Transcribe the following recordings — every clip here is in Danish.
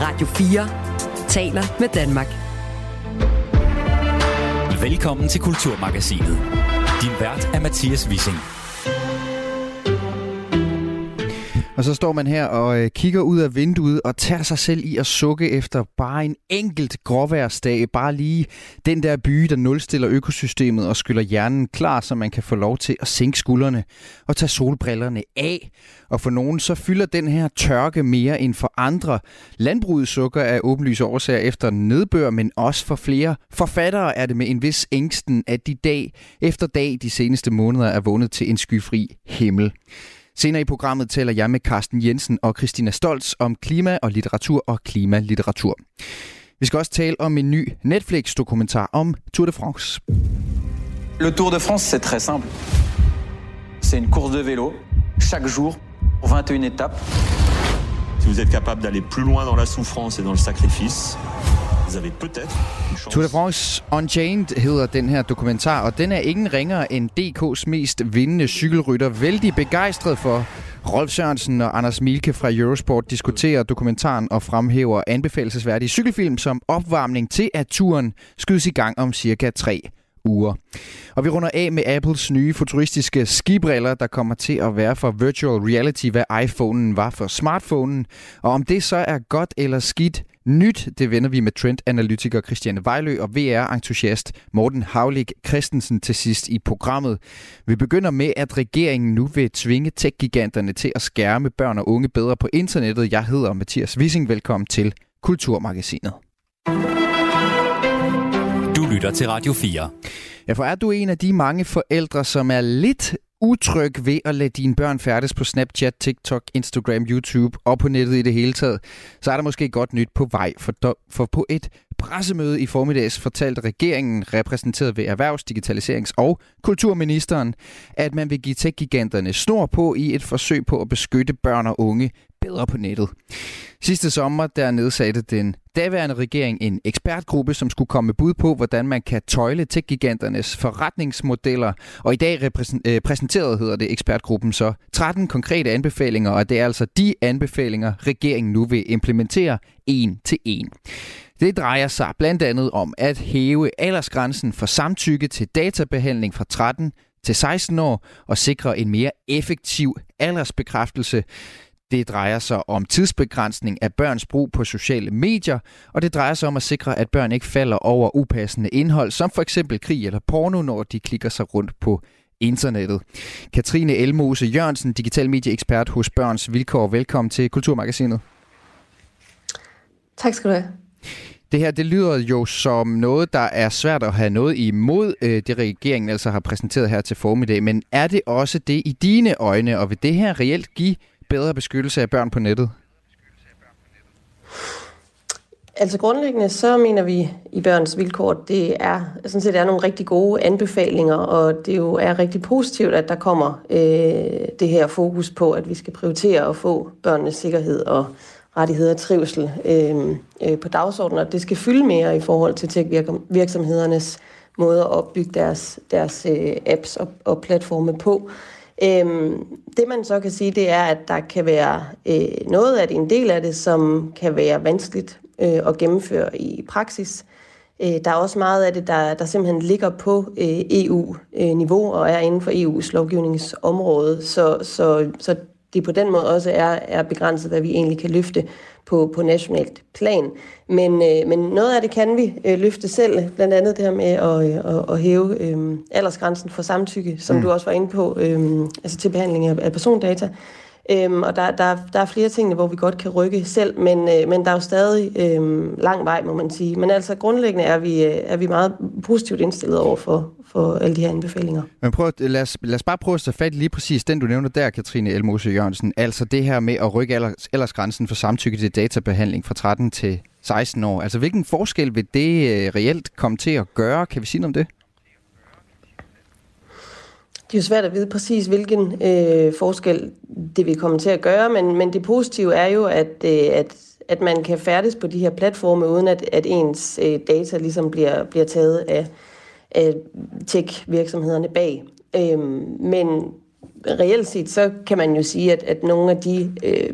Radio 4 taler med Danmark. Velkommen til Kulturmagasinet. Din vært er Mathias Wissing. Og så står man her og øh, kigger ud af vinduet og tager sig selv i at sukke efter bare en enkelt gråværsdag. Bare lige den der by, der nulstiller økosystemet og skyller hjernen klar, så man kan få lov til at sænke skuldrene og tage solbrillerne af. Og for nogen så fylder den her tørke mere end for andre. Landbruget sukker af åbenlyse årsager efter nedbør, men også for flere forfattere er det med en vis ængsten, at de dag efter dag de seneste måneder er vundet til en skyfri himmel. Senere i programmet taler jeg med Carsten Jensen og Christina Stolz om klima og litteratur og klimalitteratur. Vi skal også tale om en ny Netflix-dokumentar om Tour de France. Le Tour de France, c'est très simple. C'est une course de vélo, chaque jour, pour 21 étapes. Si vous êtes capable d'aller plus loin dans la souffrance et dans le sacrifice, vous avez peut-être. Tour de France Unchained hedder den her dokumentar, og den er ingen ringere end DK's mest vindende cykelrytter. Vældig begejstret for Rolf Sørensen og Anders Milke fra Eurosport diskuterer dokumentaren og fremhæver anbefalesværdige cykelfilm som opvarmning til, at turen skydes i gang om cirka tre uger. Og vi runder af med Apples nye futuristiske skibriller, der kommer til at være for virtual reality, hvad iPhonen var for smartphonen. Og om det så er godt eller skidt nyt, det vender vi med trendanalytiker Christiane Vejlø og VR-entusiast Morten Havlik Christensen til sidst i programmet. Vi begynder med, at regeringen nu vil tvinge tech-giganterne til at skærme børn og unge bedre på internettet. Jeg hedder Mathias Wissing. Velkommen til Kulturmagasinet. Du lytter til Radio 4. Ja, for er du en af de mange forældre, som er lidt utryg ved at lade dine børn færdes på Snapchat, TikTok, Instagram, YouTube og på nettet i det hele taget, så er der måske godt nyt på vej. For, for på et pressemøde i formiddags fortalte regeringen, repræsenteret ved Erhvervs-, Digitaliserings- og Kulturministeren, at man vil give tech-giganterne snor på i et forsøg på at beskytte børn og unge bedre på nettet. Sidste sommer der nedsatte den daværende regering en ekspertgruppe, som skulle komme med bud på, hvordan man kan tøjle tech-giganternes forretningsmodeller. Og i dag øh, præsenterede, hedder det, ekspertgruppen så 13 konkrete anbefalinger, og det er altså de anbefalinger, regeringen nu vil implementere en til en. Det drejer sig blandt andet om at hæve aldersgrænsen for samtykke til databehandling fra 13 til 16 år og sikre en mere effektiv aldersbekræftelse. Det drejer sig om tidsbegrænsning af børns brug på sociale medier, og det drejer sig om at sikre, at børn ikke falder over upassende indhold, som for eksempel krig eller porno, når de klikker sig rundt på internettet. Katrine Elmose Jørgensen, digital medieekspert hos Børns Vilkår. Velkommen til Kulturmagasinet. Tak skal du have. Det her, det lyder jo som noget, der er svært at have noget imod, øh, det regeringen altså har præsenteret her til formiddag. Men er det også det i dine øjne, og vil det her reelt give bedre beskyttelse af børn på nettet? Altså grundlæggende så mener vi i børns vilkår, det er sådan set er nogle rigtig gode anbefalinger, og det jo er rigtig positivt, at der kommer øh, det her fokus på, at vi skal prioritere at få børnenes sikkerhed og rettigheder og trivsel øh, øh, på dagsordenen, og det skal fylde mere i forhold til tech-virksomhedernes måde at opbygge deres, deres øh, apps og, og platforme på. Øhm, det man så kan sige, det er, at der kan være øh, noget af det, en del af det, som kan være vanskeligt øh, at gennemføre i praksis. Øh, der er også meget af det, der, der simpelthen ligger på øh, EU-niveau øh, og er inden for EU's lovgivningsområde. Så, så, så det på den måde også er, er begrænset, hvad vi egentlig kan løfte på, på nationalt plan. Men, øh, men noget af det kan vi øh, løfte selv, blandt andet det her med at, øh, at, at hæve øh, aldersgrænsen for samtykke, som mm. du også var inde på, øh, altså til behandling af, af persondata. Øhm, og der, der, der er flere ting, hvor vi godt kan rykke selv, men, øh, men der er jo stadig øh, lang vej, må man sige. Men altså grundlæggende er vi, øh, er vi meget positivt indstillet over for, for alle de her anbefalinger. Men prøv, øh, lad, os, lad os bare prøve at tage fat lige præcis den, du nævner der, Katrine Elmose Jørgensen. Altså det her med at rykke alders, aldersgrænsen for samtykke til databehandling fra 13 til 16 år. Altså hvilken forskel vil det øh, reelt komme til at gøre? Kan vi sige noget om det? Det er jo svært at vide præcis, hvilken øh, forskel det vil komme til at gøre, men, men det positive er jo, at, øh, at, at man kan færdes på de her platforme, uden at, at ens øh, data ligesom bliver, bliver taget af, af tech-virksomhederne bag. Øh, men reelt set, så kan man jo sige, at, at nogle af de øh,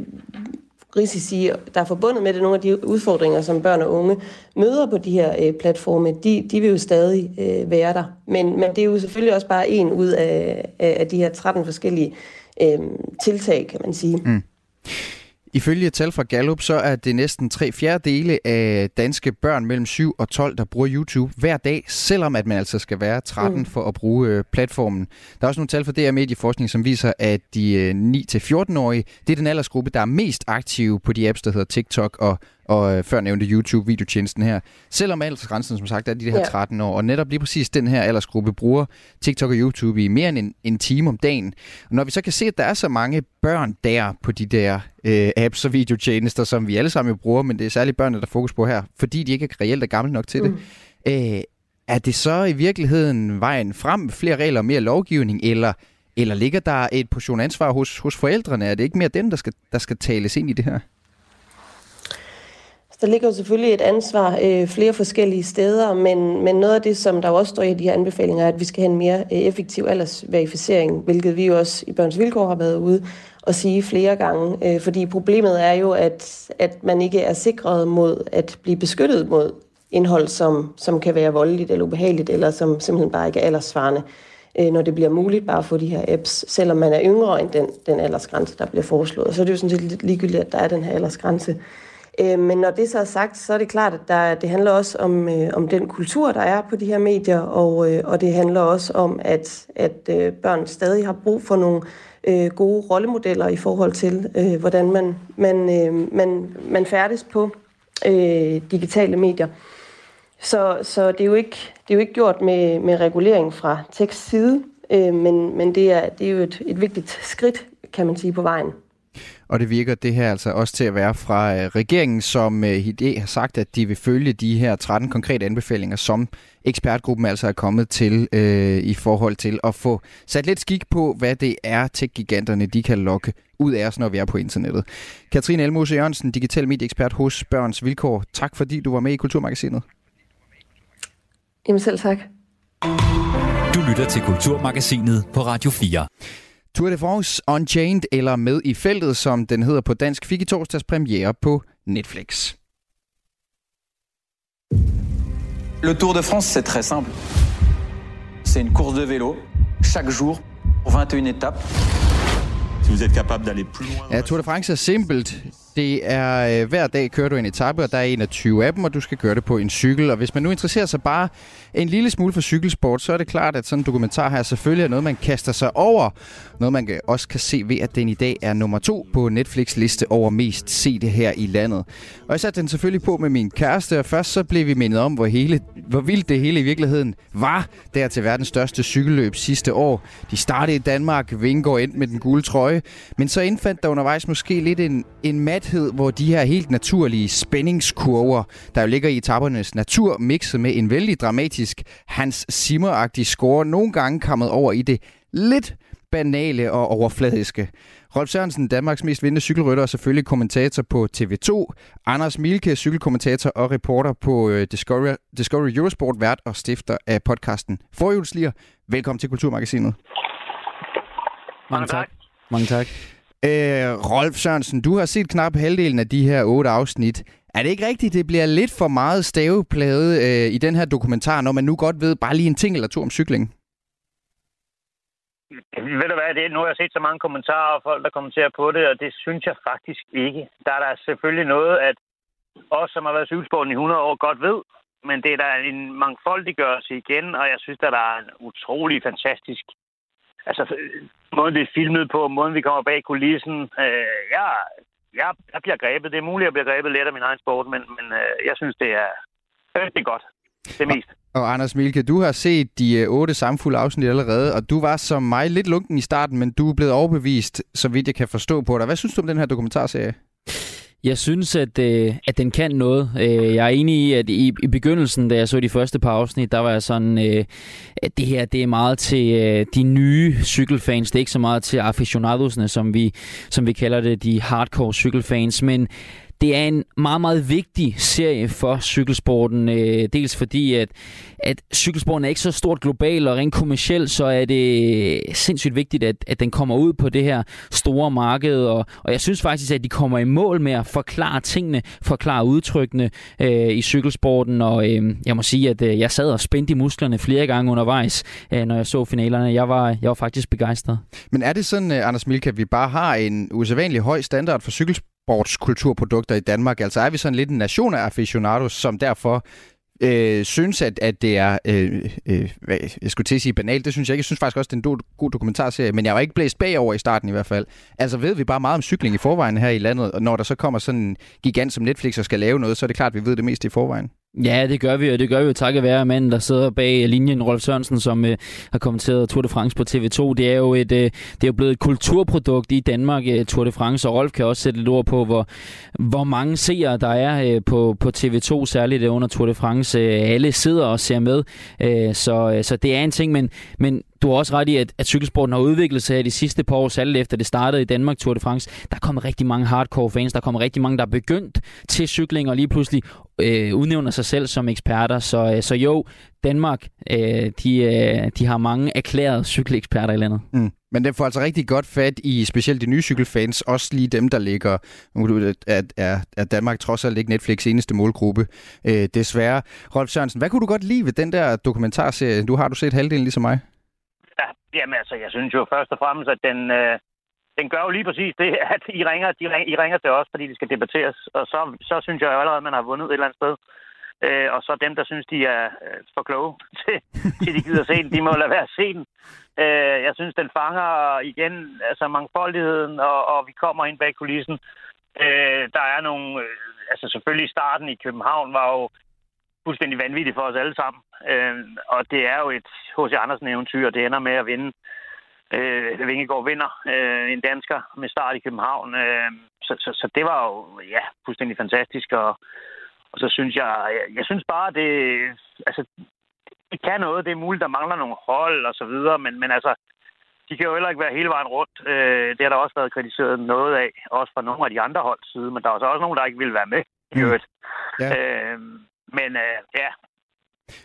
risici, der er forbundet med det, nogle af de udfordringer, som børn og unge møder på de her øh, platforme, de, de vil jo stadig øh, være der. Men, men det er jo selvfølgelig også bare en ud af, af de her 13 forskellige øh, tiltag, kan man sige. Mm. Ifølge tal fra Gallup, så er det næsten tre fjerdedele af danske børn mellem 7 og 12, der bruger YouTube hver dag, selvom at man altså skal være 13 mm. for at bruge øh, platformen. Der er også nogle tal fra DR Medieforskning, som viser, at de øh, 9-14-årige, det er den aldersgruppe, der er mest aktive på de apps, der hedder TikTok og og øh, før nævnte YouTube-videotjenesten her. Selvom aldersgrænsen som sagt er de her 13 år, og netop lige præcis den her aldersgruppe bruger TikTok og YouTube i mere end en, en time om dagen. Og når vi så kan se, at der er så mange børn der på de der øh, apps og videotjenester, som vi alle sammen jo bruger, men det er særligt børnene, der fokus på her, fordi de ikke er reelt er gamle nok til mm. det. Øh, er det så i virkeligheden vejen frem, flere regler og mere lovgivning, eller, eller ligger der et portion ansvar hos, hos forældrene? Er det ikke mere dem, der skal, der skal tales ind i det her? Der ligger jo selvfølgelig et ansvar øh, flere forskellige steder, men, men noget af det, som der også står i de her anbefalinger, er, at vi skal have en mere øh, effektiv aldersverificering, hvilket vi jo også i Børns Vilkår har været ude og sige flere gange. Øh, fordi problemet er jo, at, at man ikke er sikret mod at blive beskyttet mod indhold, som, som kan være voldeligt eller ubehageligt, eller som simpelthen bare ikke er aldersvarende, øh, når det bliver muligt bare at få de her apps, selvom man er yngre end den, den aldersgrænse, der bliver foreslået. Så er det jo sådan set lidt ligegyldigt, at der er den her aldersgrænse. Øh, men når det så er sagt, så er det klart, at der, det handler også om, øh, om den kultur, der er på de her medier, og, øh, og det handler også om, at, at øh, børn stadig har brug for nogle øh, gode rollemodeller i forhold til, øh, hvordan man, man, øh, man, man færdes på øh, digitale medier. Så, så det, er jo ikke, det er jo ikke gjort med, med regulering fra tekstside, øh, men, men det, er, det er jo et, et vigtigt skridt, kan man sige, på vejen. Og det virker det her altså også til at være fra øh, regeringen, som øh, idé har sagt, at de vil følge de her 13 konkrete anbefalinger, som ekspertgruppen altså er kommet til øh, i forhold til at få sat lidt skik på, hvad det er, tech-giganterne de kan lokke ud af os, når vi er på internettet. Katrine Elmose Jørgensen, digital medieekspert hos Børns Vilkår. Tak fordi du var med i Kulturmagasinet. Jamen selv tak. Du lytter til Kulturmagasinet på Radio 4. Tour de France Unchained, eller Med i feltet, som den hedder på dansk, fik i torsdags premiere på Netflix. Le Tour de France, c'est très simple. C'est une course de vélo, chaque jour, 21 étapes. Si vous êtes capable d'aller plus loin... Ja, Tour de France er simpelt. Det er øh, hver dag kører du en etape, og der er 21 af dem, og du skal gøre det på en cykel. Og hvis man nu interesserer sig bare en lille smule for cykelsport, så er det klart, at sådan en dokumentar her selvfølgelig er noget, man kaster sig over. Noget, man også kan se ved, at den i dag er nummer to på Netflix liste over mest sete her i landet. Og jeg satte den selvfølgelig på med min kæreste, og først så blev vi mindet om, hvor, hele, hvor vildt det hele i virkeligheden var der til verdens største cykelløb sidste år. De startede i Danmark, Vingård ind med den gule trøje, men så indfandt der undervejs måske lidt en, en mathed, hvor de her helt naturlige spændingskurver, der jo ligger i etapernes natur, mixet med en vældig dramatisk Hans Zimmer-agtig score, nogle gange kommet over i det lidt banale og overfladiske. Rolf Sørensen, Danmarks mest vindende cykelrytter og selvfølgelig kommentator på TV2. Anders Milke, cykelkommentator og reporter på øh, Discovery, Discovery Eurosport, vært og stifter af podcasten Forhjulslier. Velkommen til Kulturmagasinet. Mange tak. Mange tak. Øh, Rolf Sørensen, du har set knap halvdelen af de her otte afsnit. Er det ikke rigtigt, det bliver lidt for meget staveplade øh, i den her dokumentar, når man nu godt ved bare lige en ting eller to om cykling? Ved du hvad, det, nu har jeg set så mange kommentarer og folk, der kommenterer på det, og det synes jeg faktisk ikke. Der er der selvfølgelig noget, at os, som har været cykelsporten i 100 år, godt ved, men det er der en mangfoldiggørelse igen, og jeg synes, at der er en utrolig fantastisk altså, måden det er filmet på, måden vi kommer bag kulissen. Øh, jeg, jeg, jeg bliver grebet. Det er muligt, at jeg bliver grebet let af min egen sport, men, men øh, jeg synes, det er, det er godt. Det mest. Og Anders Milke, du har set de øh, otte samfulde afsnit allerede, og du var som mig lidt lunken i starten, men du er blevet overbevist, så vidt jeg kan forstå på dig. Hvad synes du om den her dokumentarserie? Jeg synes, at, øh, at den kan noget. Øh, jeg er enig i, at i, i begyndelsen, da jeg så de første par afsnit, der var jeg sådan, øh, at det her det er meget til øh, de nye cykelfans. Det er ikke så meget til aficionadosene, som vi, som vi kalder det, de hardcore cykelfans. Men det er en meget, meget vigtig serie for cykelsporten. Øh, dels fordi, at, at cykelsporten er ikke så stort global og rent kommercielt, så er det øh, sindssygt vigtigt, at, at den kommer ud på det her store marked. Og, og jeg synes faktisk, at de kommer i mål med at forklare tingene, forklare udtrykkene øh, i cykelsporten. Og øh, jeg må sige, at øh, jeg sad og spændte i musklerne flere gange undervejs, øh, når jeg så finalerne. Jeg var, jeg var faktisk begejstret. Men er det sådan, øh, Anders Milke, at vi bare har en usædvanlig høj standard for sportskulturprodukter i Danmark? Altså er vi sådan lidt en nation af aficionados, som derfor øh, synes, at, at det er, øh, øh, hvad, jeg skulle til at sige banalt, det synes jeg ikke. Jeg synes faktisk også, det er en do- god dokumentarserie, men jeg var ikke blæst bagover i starten i hvert fald. Altså ved vi bare meget om cykling i forvejen her i landet, og når der så kommer sådan en gigant som Netflix og skal lave noget, så er det klart, at vi ved det mest i forvejen. Ja, det gør vi, og det gør vi jo takket være manden, der sidder bag linjen, Rolf Sørensen, som øh, har kommenteret Tour de France på TV2. Det er jo et, øh, det er jo blevet et kulturprodukt i Danmark, øh, Tour de France, og Rolf kan også sætte lidt ord på, hvor, hvor mange seere der er øh, på, på TV2, særligt øh, under Tour de France. Øh, alle sidder og ser med, øh, så, øh, så det er en ting, men, men du har også ret i, at, at cykelsporten har udviklet sig de sidste par år, særligt efter det startede i Danmark, Tour de France. Der kommer rigtig mange hardcore fans, der kommer rigtig mange, der er begyndt til cykling, og lige pludselig øh, udnævner sig selv som eksperter. Så, øh, så jo, Danmark, øh, de, øh, de har mange erklærede cykeleksperter i landet. Mm. Men det får altså rigtig godt fat i specielt de nye cykelfans, også lige dem, der ligger, at, at, at Danmark trods alt ikke Netflix eneste målgruppe, øh, desværre. Rolf Sørensen, hvad kunne du godt lide ved den der dokumentarserie? Du har du set halvdelen ligesom mig? Jamen altså, jeg synes jo først og fremmest, at den, øh, den gør jo lige præcis det, at I ringer, de ringer, I ringer til os, fordi det skal debatteres. Og så, så synes jeg jo allerede, at man har vundet et eller andet sted. Øh, og så dem, der synes, de er øh, for kloge til, til de gider se den, de må lade være at se den. Øh, jeg synes, den fanger igen altså mangfoldigheden, og, og vi kommer ind bag kulissen. Øh, der er nogle... Øh, altså selvfølgelig starten i København var jo fuldstændig vanvittigt for os alle sammen. Øh, og det er jo et H.C. Andersen-eventyr, det ender med at vinde. Øh, Vingegaard vinder øh, en dansker med start i København. Øh, så, så, så det var jo ja, fuldstændig fantastisk. Og, og så synes jeg, jeg, jeg synes bare, det, altså, det kan noget. Det er muligt, der mangler nogle hold og så videre, men, men altså, de kan jo heller ikke være hele vejen rundt. Øh, det har der også været kritiseret noget af, også fra nogle af de andre hold side, men der er så også nogen, der ikke vil være med mm. Ja. Øh, men øh, ja,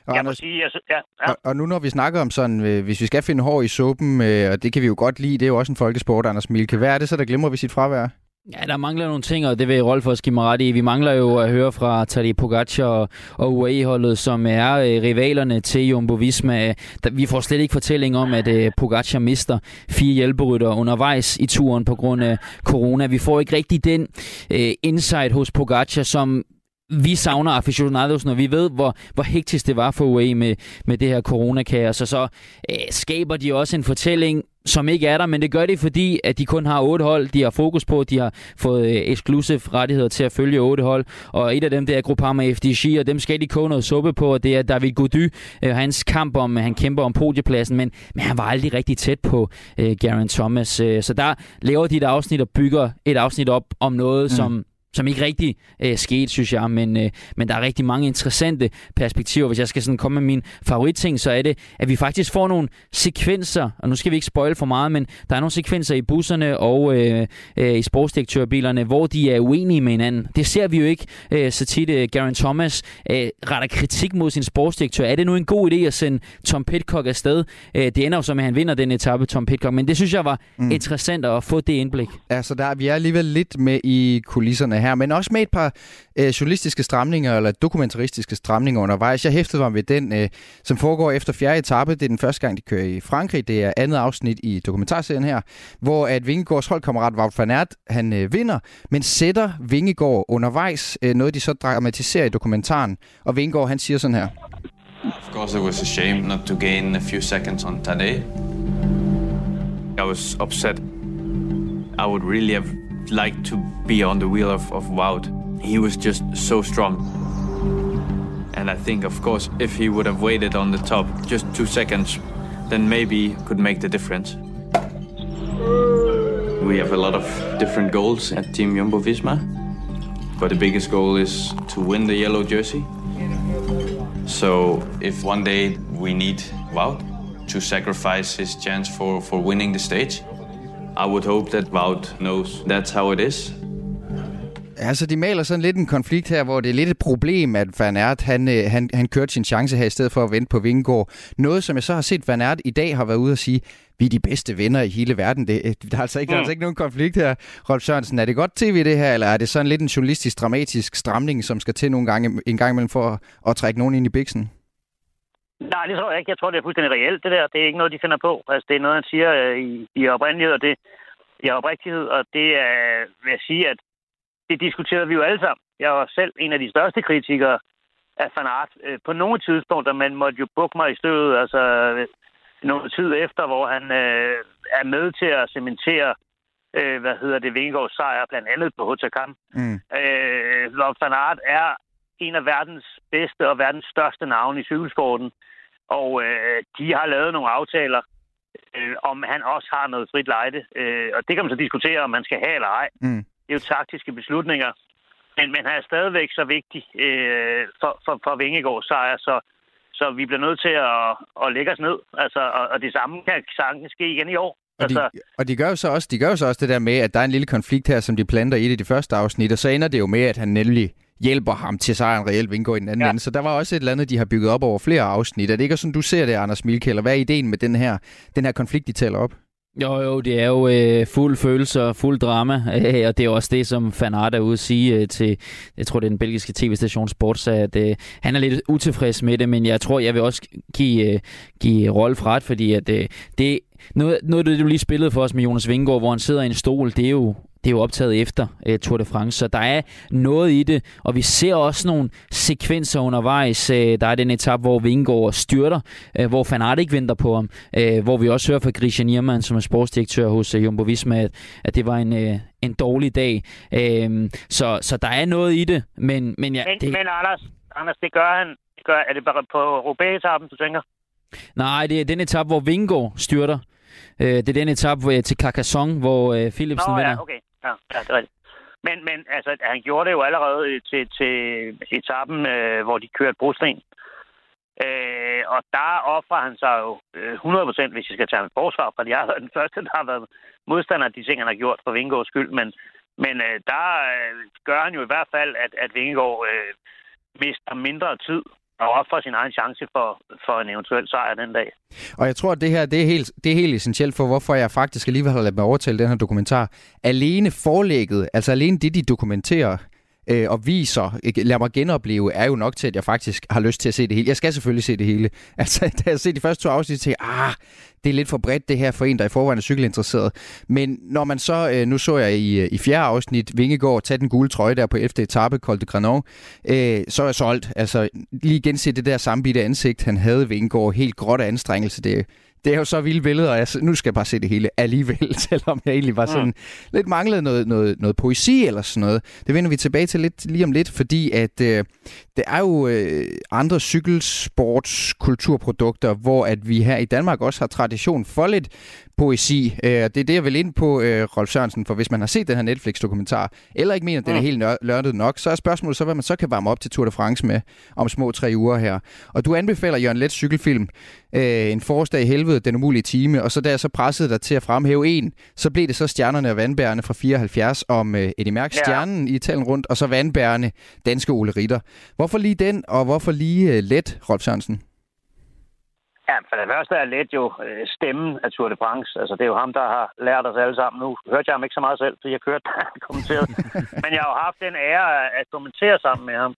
og, jeg må sige, jeg, ja, ja. Og, og nu når vi snakker om sådan, øh, hvis vi skal finde hår i suppen, øh, og det kan vi jo godt lide, det er jo også en folkesport, Anders Milke. Hvad er det så, der glemmer vi sit fravær? Ja, der mangler nogle ting, og det vil Rolf også give mig ret i. Vi mangler jo at høre fra Tadej Pogacar og, og UAE-holdet, som er øh, rivalerne til Jumbo Visma. Vi får slet ikke fortælling om, at øh, Pogacar mister fire hjælperytter undervejs i turen på grund af corona. Vi får ikke rigtig den øh, insight hos Pogacar, som vi savner aficionados, når vi ved, hvor, hvor hektisk det var for UAE med, med det her coronakaos. Og så øh, skaber de også en fortælling, som ikke er der, men det gør de, fordi at de kun har otte hold, de har fokus på, de har fået øh, exclusive rettigheder til at følge otte hold, og et af dem, det er Groupama FDG, og dem skal de koge noget suppe på, og det er David Gody, øh, hans kamp om, han kæmper om podiepladsen, men, men han var aldrig rigtig tæt på øh, Garen Thomas, øh, så der laver de et afsnit og bygger et afsnit op om noget, mm. som som ikke rigtig øh, skete, synes jeg, men, øh, men der er rigtig mange interessante perspektiver. Hvis jeg skal sådan komme med min favoritting, så er det, at vi faktisk får nogle sekvenser, og nu skal vi ikke spoil for meget, men der er nogle sekvenser i busserne og øh, øh, i sportsdirektørbilerne, hvor de er uenige med hinanden. Det ser vi jo ikke øh, så tit. Øh, Garen Thomas øh, retter kritik mod sin sportsdirektør. Er det nu en god idé at sende Tom Pitcock afsted? Øh, det ender jo så med, at han vinder den etape, Tom Pitcock, men det synes jeg var mm. interessant at få det indblik. Altså, der, vi er alligevel lidt med i kulisserne her, men også med et par øh, journalistiske stramninger, eller dokumentaristiske stramninger undervejs. Jeg hæftede mig ved den, øh, som foregår efter fjerde etape. Det er den første gang, de kører i Frankrig. Det er andet afsnit i dokumentarserien her, hvor at Vingegaards holdkammerat Wout van Aert, han øh, vinder, men sætter Vingegaard undervejs, øh, noget de så dramatiserer i dokumentaren. Og Vingegaard, han siger sådan her. Of course it was a shame not to gain a few seconds on Tadej. I was upset. I would really have like to be on the wheel of, of Wout. He was just so strong. And I think, of course, if he would have waited on the top just two seconds, then maybe could make the difference. We have a lot of different goals at Team Jumbo Visma, but the biggest goal is to win the yellow jersey. So if one day we need Wout to sacrifice his chance for, for winning the stage, I would hope that Wout knows that's how it is. Altså, de maler sådan lidt en konflikt her, hvor det er lidt et problem, at Van Aert, han, øh, han, han kørte sin chance her, i stedet for at vente på Vingegaard. Noget, som jeg så har set Van Aert i dag har været ude og sige, vi er de bedste venner i hele verden. Det, øh, der, er altså ikke, mm. der er altså ikke nogen konflikt her, Rolf Sørensen. Er det godt tv, det her, eller er det sådan lidt en journalistisk, dramatisk stramning, som skal til nogle gange, en gang imellem for at, at trække nogen ind i biksen? Nej, det tror jeg ikke. Jeg tror, det er fuldstændig reelt, det der. Det er ikke noget, de finder på. Altså, det er noget, han siger øh, i, i oprindelighed, og det i oprigtighed, og det er, vil jeg sige, at det diskuterede vi jo alle sammen. Jeg var selv en af de største kritikere af Van Aert. Øh, på nogle tidspunkter, man måtte jo bukke mig i støvet, altså noget tid efter, hvor han øh, er med til at cementere, øh, hvad hedder det, Vingegaards sejr, blandt andet på Hotakam. Mm. Øh, Van Aert er en af verdens bedste og verdens største navne i cykelsporten. Og øh, de har lavet nogle aftaler, øh, om han også har noget frit lejde. Øh, og det kan man så diskutere, om man skal have eller ej. Mm. Det er jo taktiske beslutninger. Men, men han er stadigvæk så vigtig øh, for, for, for Vingegaards sejr, så, så vi bliver nødt til at, at lægge os ned. Altså, og, og det samme kan sagtens ske igen i år. Og de, altså, og de gør jo så også, de gør jo så også det der med, at der er en lille konflikt her, som de planter i det de første afsnit, og så ender det jo med, at han nemlig hjælper ham til sejren reelt Vingegaard i den anden ja. ende. Så der var også et eller andet, de har bygget op over flere afsnit. Er det ikke sådan, du ser det, Anders Milke, hvad er ideen med den her, den her konflikt, de taler op? Jo, jo, det er jo øh, fuld følelse og fuld drama, øh, og det er også det, som Van Aert er ude at sige øh, til, jeg tror, det er den belgiske tv-station Sports, at øh, han er lidt utilfreds med det, men jeg tror, jeg vil også give, øh, give Rolf ret, fordi at øh, det noget, noget det, du lige spillede for os med Jonas Vingegaard, hvor han sidder i en stol, det er jo det er jo optaget efter uh, Tour de France, så der er noget i det, og vi ser også nogle sekvenser undervejs. Uh, der er den etap, hvor Vingegaard styrter, uh, hvor ikke venter på ham, uh, hvor vi også hører fra Christian Niermann, som er sportsdirektør hos uh, Jumbo Visma, at, at det var en, uh, en dårlig dag. Uh, så, så der er noget i det, men... Men, ja, men, det... men Anders, Anders, det gør han. Det gør, er det bare på Roubaix-etappen, du tænker? Nej, det er den etap, hvor Vingegaard styrter. Uh, det er den etap til Carcassonne, hvor uh, Philipsen Nå, vinder. Ja, okay. Ja, ja, det er rigtigt. Men, men altså, han gjorde det jo allerede til, til etappen, øh, hvor de kørte brosten. Øh, og der offrer han sig jo øh, 100%, hvis jeg skal tage en forsvar, for jeg har været den første, der har været modstander af de ting, han har gjort for Vingegaards skyld. Men, men øh, der øh, gør han jo i hvert fald, at, at Vingegaard øh, mister mindre tid og ofre sin egen chance for, for en eventuel sejr den dag. Og jeg tror, at det her det er, helt, det er helt essentielt for, hvorfor jeg faktisk alligevel har ladet mig overtale den her dokumentar. Alene forlægget, altså alene det, de dokumenterer, øh, og viser, lad mig genopleve, er jo nok til, at jeg faktisk har lyst til at se det hele. Jeg skal selvfølgelig se det hele. Altså, da jeg ser de første to afsnit, til ah, det er lidt for bredt det her for en, der i forvejen er cykelinteresseret. Men når man så, øh, nu så jeg i, øh, i fjerde afsnit, Vingegaard tage den gule trøje der på 11. etape, Col de Granon, øh, så er jeg solgt. Altså, lige gense det der sammenbitte ansigt, han havde Vingegaard, helt gråt af anstrengelse, det, det er jo så vilde billeder, og jeg, nu skal jeg bare se det hele alligevel, selvom jeg egentlig var sådan mm. lidt manglede noget, noget, noget poesi eller sådan noget. Det vender vi tilbage til lidt lige om lidt, fordi at øh, det er jo øh, andre cykelsportskulturprodukter, hvor at vi her i Danmark også har tradition for lidt poesi. Øh, det er det, jeg vil ind på, øh, Rolf Sørensen, for hvis man har set den her Netflix-dokumentar, eller ikke mener, at den er mm. helt lørdet nok, så er spørgsmålet så, hvad man så kan varme op til Tour de France med om små tre uger her. Og du anbefaler Jørgen Let cykelfilm, øh, en forårsdag i helvede, den umulige time, og så der så pressede dig til at fremhæve en, så blev det så Stjernerne og Vandbærene fra 74 om Eddie Mærks ja. Stjernen i Italien rundt, og så Vandbærene, Danske Ole Ritter. Hvorfor lige den, og hvorfor lige let, Rolf Sørensen? Ja, for det første er let jo øh, stemmen af Tour de France. Altså, det er jo ham, der har lært os alle sammen. Nu hørte jeg ham ikke så meget selv, fordi jeg kørte kommenteret. Men jeg har jo haft den ære at kommentere sammen med ham.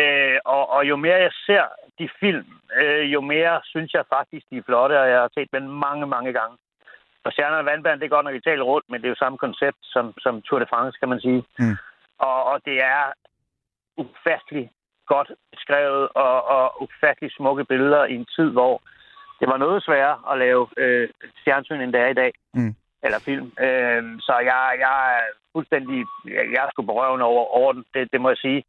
Øh, og, og jo mere jeg ser de film, øh, jo mere synes jeg faktisk, de er flotte, og jeg har set dem mange, mange gange. Og Stjerner og Vandband, det er godt nok Italien rundt, men det er jo samme koncept som, som Tour de France, kan man sige. Mm. Og, og det er ufattelig godt skrevet og, og ufattelig smukke billeder i en tid, hvor det var noget sværere at lave øh, fjernsyn, end det er i dag. Mm. Eller film. Øh, så jeg, jeg er fuldstændig... Jeg, jeg er sgu berøvende over, over den, det, det må jeg sige.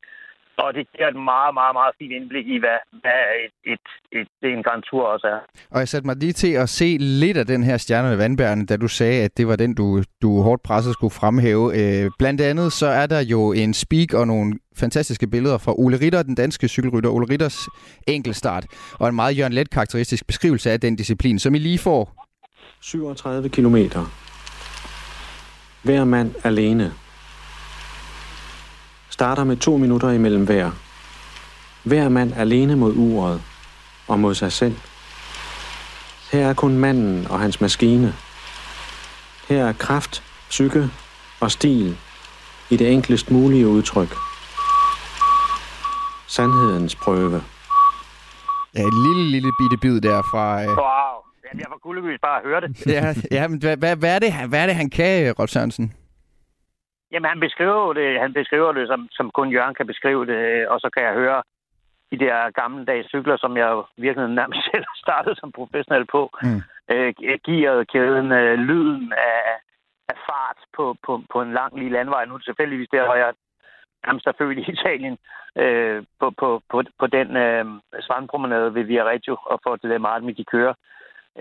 Og det giver et meget, meget, meget fint indblik i, hvad, hvad et, et, et, det en Grand Tour også er. Og jeg satte mig lige til at se lidt af den her stjerne med vandbærene, da du sagde, at det var den, du, du hårdt presset skulle fremhæve. Øh, blandt andet så er der jo en speak og nogle fantastiske billeder fra Ole Ritter, den danske cykelrytter. Ole Ritters enkelstart, og en meget Jørgen Let karakteristisk beskrivelse af den disciplin, som I lige får. 37 km. Hver mand alene starter med to minutter imellem hver. Hver mand alene mod uret og mod sig selv. Her er kun manden og hans maskine. Her er kraft, psyke og stil i det enklest mulige udtryk. Sandhedens prøve. Ja, en lille, lille bitte bid der fra... Øh... Wow. Jamen, jeg var guldegys bare at høre det. ja, ja, men hvad, hvad, hvad, er det, hvad er det, han kan, Rolf Sørensen? Jamen, han beskriver det, han beskriver det som, som kun Jørgen kan beskrive det, og så kan jeg høre de der gammeldags cykler, som jeg virkelig nærmest selv har startet som professionel på. Mm. Øh, gearet, kæden, øh, lyden af, af fart på, på, på en lang lige landvej. Nu det selvfølgelig der, hvor jeg nærmest er født i Italien, øh, på, på, på, på den øh, strandpromenade ved Viareggio, og får det der meget med de kører.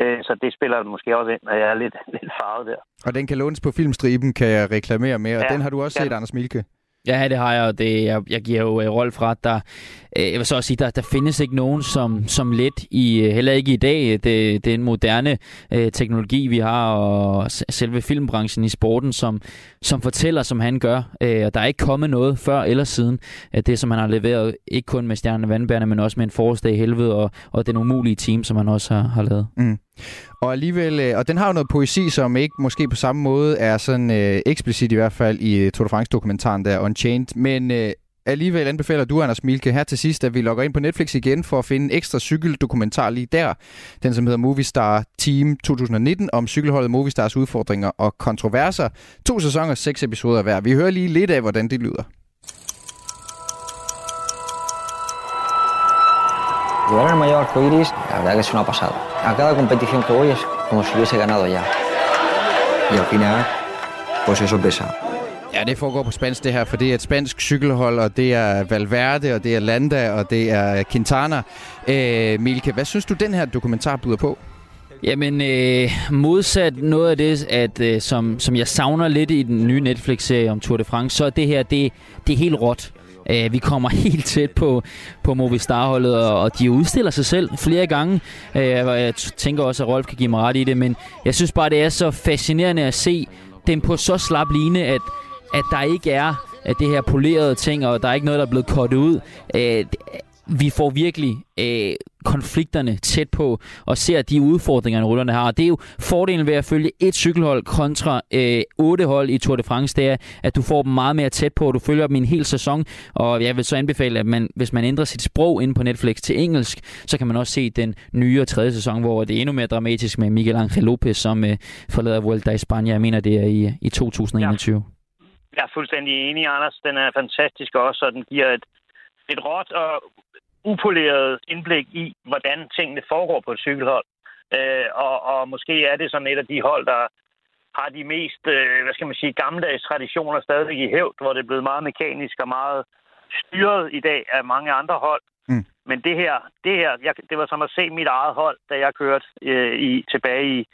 Øh, så det spiller måske også ind, når jeg er lidt, lidt farvet der. Og den kan lånes på filmstriben, kan jeg reklamere med, og ja, den har du også set, Anders Milke. Ja, det har jeg, og det, jeg, jeg giver jo uh, Rolf ret. Der, uh, jeg vil så også sige, der, der findes ikke nogen som, som let, i, uh, heller ikke i dag. Det, det er en moderne uh, teknologi, vi har, og selve filmbranchen i sporten, som, som fortæller, som han gør. Uh, og der er ikke kommet noget før eller siden. Uh, det, som han har leveret, ikke kun med Stjerne Vandbærne, men også med en forårsdag i helvede, og, og den umulige team, som han også har, har lavet. Mm. Og alligevel, øh, og den har jo noget poesi, som ikke måske på samme måde er sådan øh, eksplicit i hvert fald i øh, Tour de France-dokumentaren der, Unchained, men øh, alligevel anbefaler du, Anders Milke, her til sidst, at vi logger ind på Netflix igen for at finde en ekstra cykeldokumentar lige der. Den, som hedder Movistar Team 2019 om cykelholdet Movistars udfordringer og kontroverser. To sæsoner, seks episoder hver. Vi hører lige lidt af, hvordan det lyder. Llegar al mayor arco iris, la verdad que es una pasada. A cada competición que voy es como si hubiese ganado ya. Y al final, pues eso pesa. Ja, det foregår på spansk det her, for det er et spansk cykelhold, og det er Valverde, og det er Landa, og det er Quintana. Øh, Milke, hvad synes du, den her dokumentar byder på? Jamen, øh, modsat noget af det, at, øh, som, som jeg savner lidt i den nye Netflix-serie om Tour de France, så er det her, det, det er helt råt. Øh, vi kommer helt tæt på, på Movistar-holdet, og, og de udstiller sig selv flere gange. Øh, jeg tænker også, at Rolf kan give mig ret i det, men jeg synes bare, det er så fascinerende at se dem på så slap line, at, at der ikke er at det her polerede ting, og der er ikke noget, der er blevet kortet ud. Øh, vi får virkelig øh, konflikterne tæt på og ser de udfordringer, rullerne har. det er jo fordelen ved at følge et cykelhold kontra øh, otte hold i Tour de France, det er, at du får dem meget mere tæt på, og du følger dem i en hel sæson. Og jeg vil så anbefale, at man, hvis man ændrer sit sprog ind på Netflix til engelsk, så kan man også se den nye og tredje sæson, hvor det er endnu mere dramatisk med Miguel Angel Lopez, som øh, forlader Vuelta i Spanien. Jeg mener, det er i, i 2021. Ja. Jeg er fuldstændig enig, Anders. Den er fantastisk også, og den giver et, et råt og upoleret indblik i, hvordan tingene foregår på et cykelhold. Øh, og, og måske er det sådan et af de hold, der har de mest, øh, hvad skal man sige, gammeldags traditioner stadig i hævd, hvor det er blevet meget mekanisk og meget styret i dag af mange andre hold. Mm. Men det her, det her jeg, det var som at se mit eget hold, da jeg kørte øh, i, tilbage i,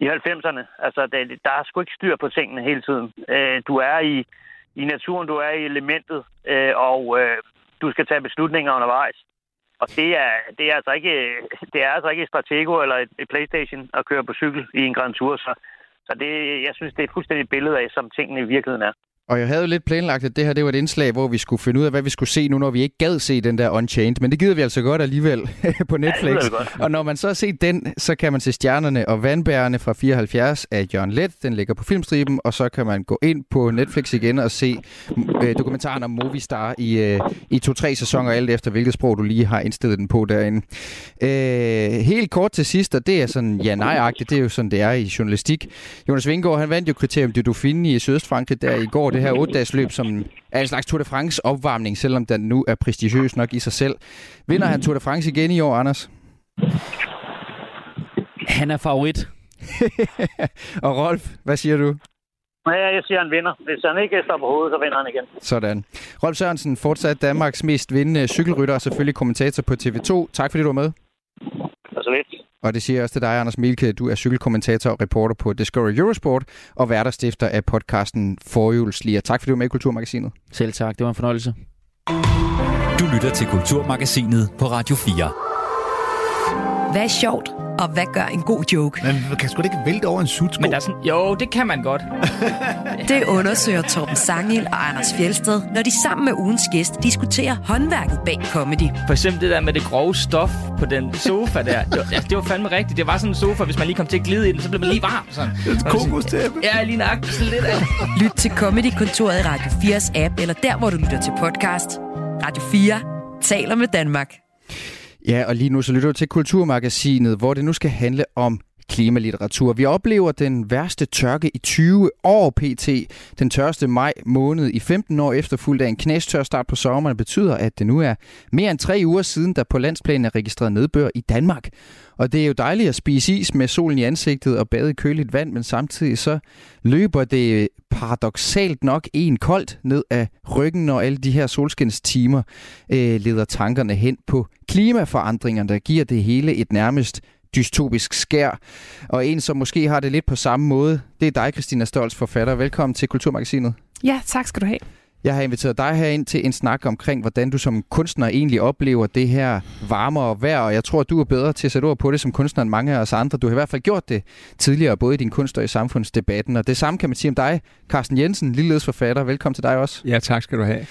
i 90'erne. Altså, det, der er sgu ikke styr på tingene hele tiden. Øh, du er i, i naturen, du er i elementet, øh, og øh, du skal tage beslutninger undervejs. Og det er, det er altså ikke, det er altså ikke et Stratego eller et, et Playstation at køre på cykel i en Grand Tour. Så, så det, jeg synes, det er et fuldstændig billede af, som tingene i virkeligheden er. Og jeg havde jo lidt planlagt, at det her det var et indslag, hvor vi skulle finde ud af, hvad vi skulle se nu, når vi ikke gad se den der Unchained. Men det gider vi altså godt alligevel på Netflix. Ja, godt. Og når man så har set den, så kan man se Stjernerne og Vandbærerne fra 74 af Jørgen Let. Den ligger på filmstriben, og så kan man gå ind på Netflix igen og se øh, dokumentaren om Movistar i, øh, i to-tre sæsoner, alt efter hvilket sprog du lige har indstillet den på derinde. Øh, helt kort til sidst, og det er sådan ja-nej-agtigt, det er jo sådan, det er i journalistik. Jonas Vingård, han vandt jo kriterium du Dauphiné i Sydøstfrankrig der i går, det her 8-dages løb, som er en slags Tour de France opvarmning, selvom den nu er prestigiøs nok i sig selv. Vinder han Tour de France igen i år, Anders? Han er favorit. og Rolf, hvad siger du? Ja, jeg siger, han vinder. Hvis han ikke står på hovedet, så vinder han igen. Sådan. Rolf Sørensen, fortsat Danmarks mest vindende cykelrytter og selvfølgelig kommentator på TV2. Tak fordi du var med. Er så lidt. Og det siger jeg også til dig, Anders Mielke. Du er cykelkommentator og reporter på Discovery Eurosport og værterstifter af podcasten Forhjulsliger. Tak fordi du var med i Kulturmagasinet. Selv tak. Det var en fornøjelse. Du lytter til Kulturmagasinet på Radio 4. Hvad er sjovt? Og hvad gør en god joke? Man kan sgu da ikke vælte over en sutsko. Men der er sådan, jo, det kan man godt. Det undersøger Torben Sangil og Anders Fjelsted, når de sammen med ugens gæst diskuterer håndværket bag comedy. For eksempel det der med det grove stof på den sofa der. Det var, altså, det var fandme rigtigt. Det var sådan en sofa, hvis man lige kom til at glide i den, så blev man lige varm. Sådan. Et kokostæppe. Ja, lige nøjagtigt sådan lidt af. Lyt til Comedy-kontoret i Radio 4's app, eller der, hvor du lytter til podcast. Radio 4 taler med Danmark. Ja, og lige nu så lytter du til Kulturmagasinet, hvor det nu skal handle om klimalitteratur. Vi oplever den værste tørke i 20 år pt. Den tørste maj måned i 15 år efterfulgt af en knæstør start på sommeren betyder, at det nu er mere end tre uger siden, der på landsplan er registreret nedbør i Danmark. Og det er jo dejligt at spise is med solen i ansigtet og bade i køligt vand, men samtidig så løber det paradoxalt nok en koldt ned af ryggen, når alle de her solskinstimer øh, leder tankerne hen på klimaforandringerne, der giver det hele et nærmest dystopisk skær. Og en, som måske har det lidt på samme måde, det er dig, Christina Stolz, forfatter. Velkommen til Kulturmagasinet. Ja, tak skal du have. Jeg har inviteret dig her ind til en snak omkring, hvordan du som kunstner egentlig oplever det her varmere vejr, og jeg tror, at du er bedre til at sætte ord på det som kunstner end mange af os andre. Du har i hvert fald gjort det tidligere, både i din kunst og i samfundsdebatten, og det samme kan man sige om dig, Carsten Jensen, ligeledes forfatter. Velkommen til dig også. Ja, tak skal du have.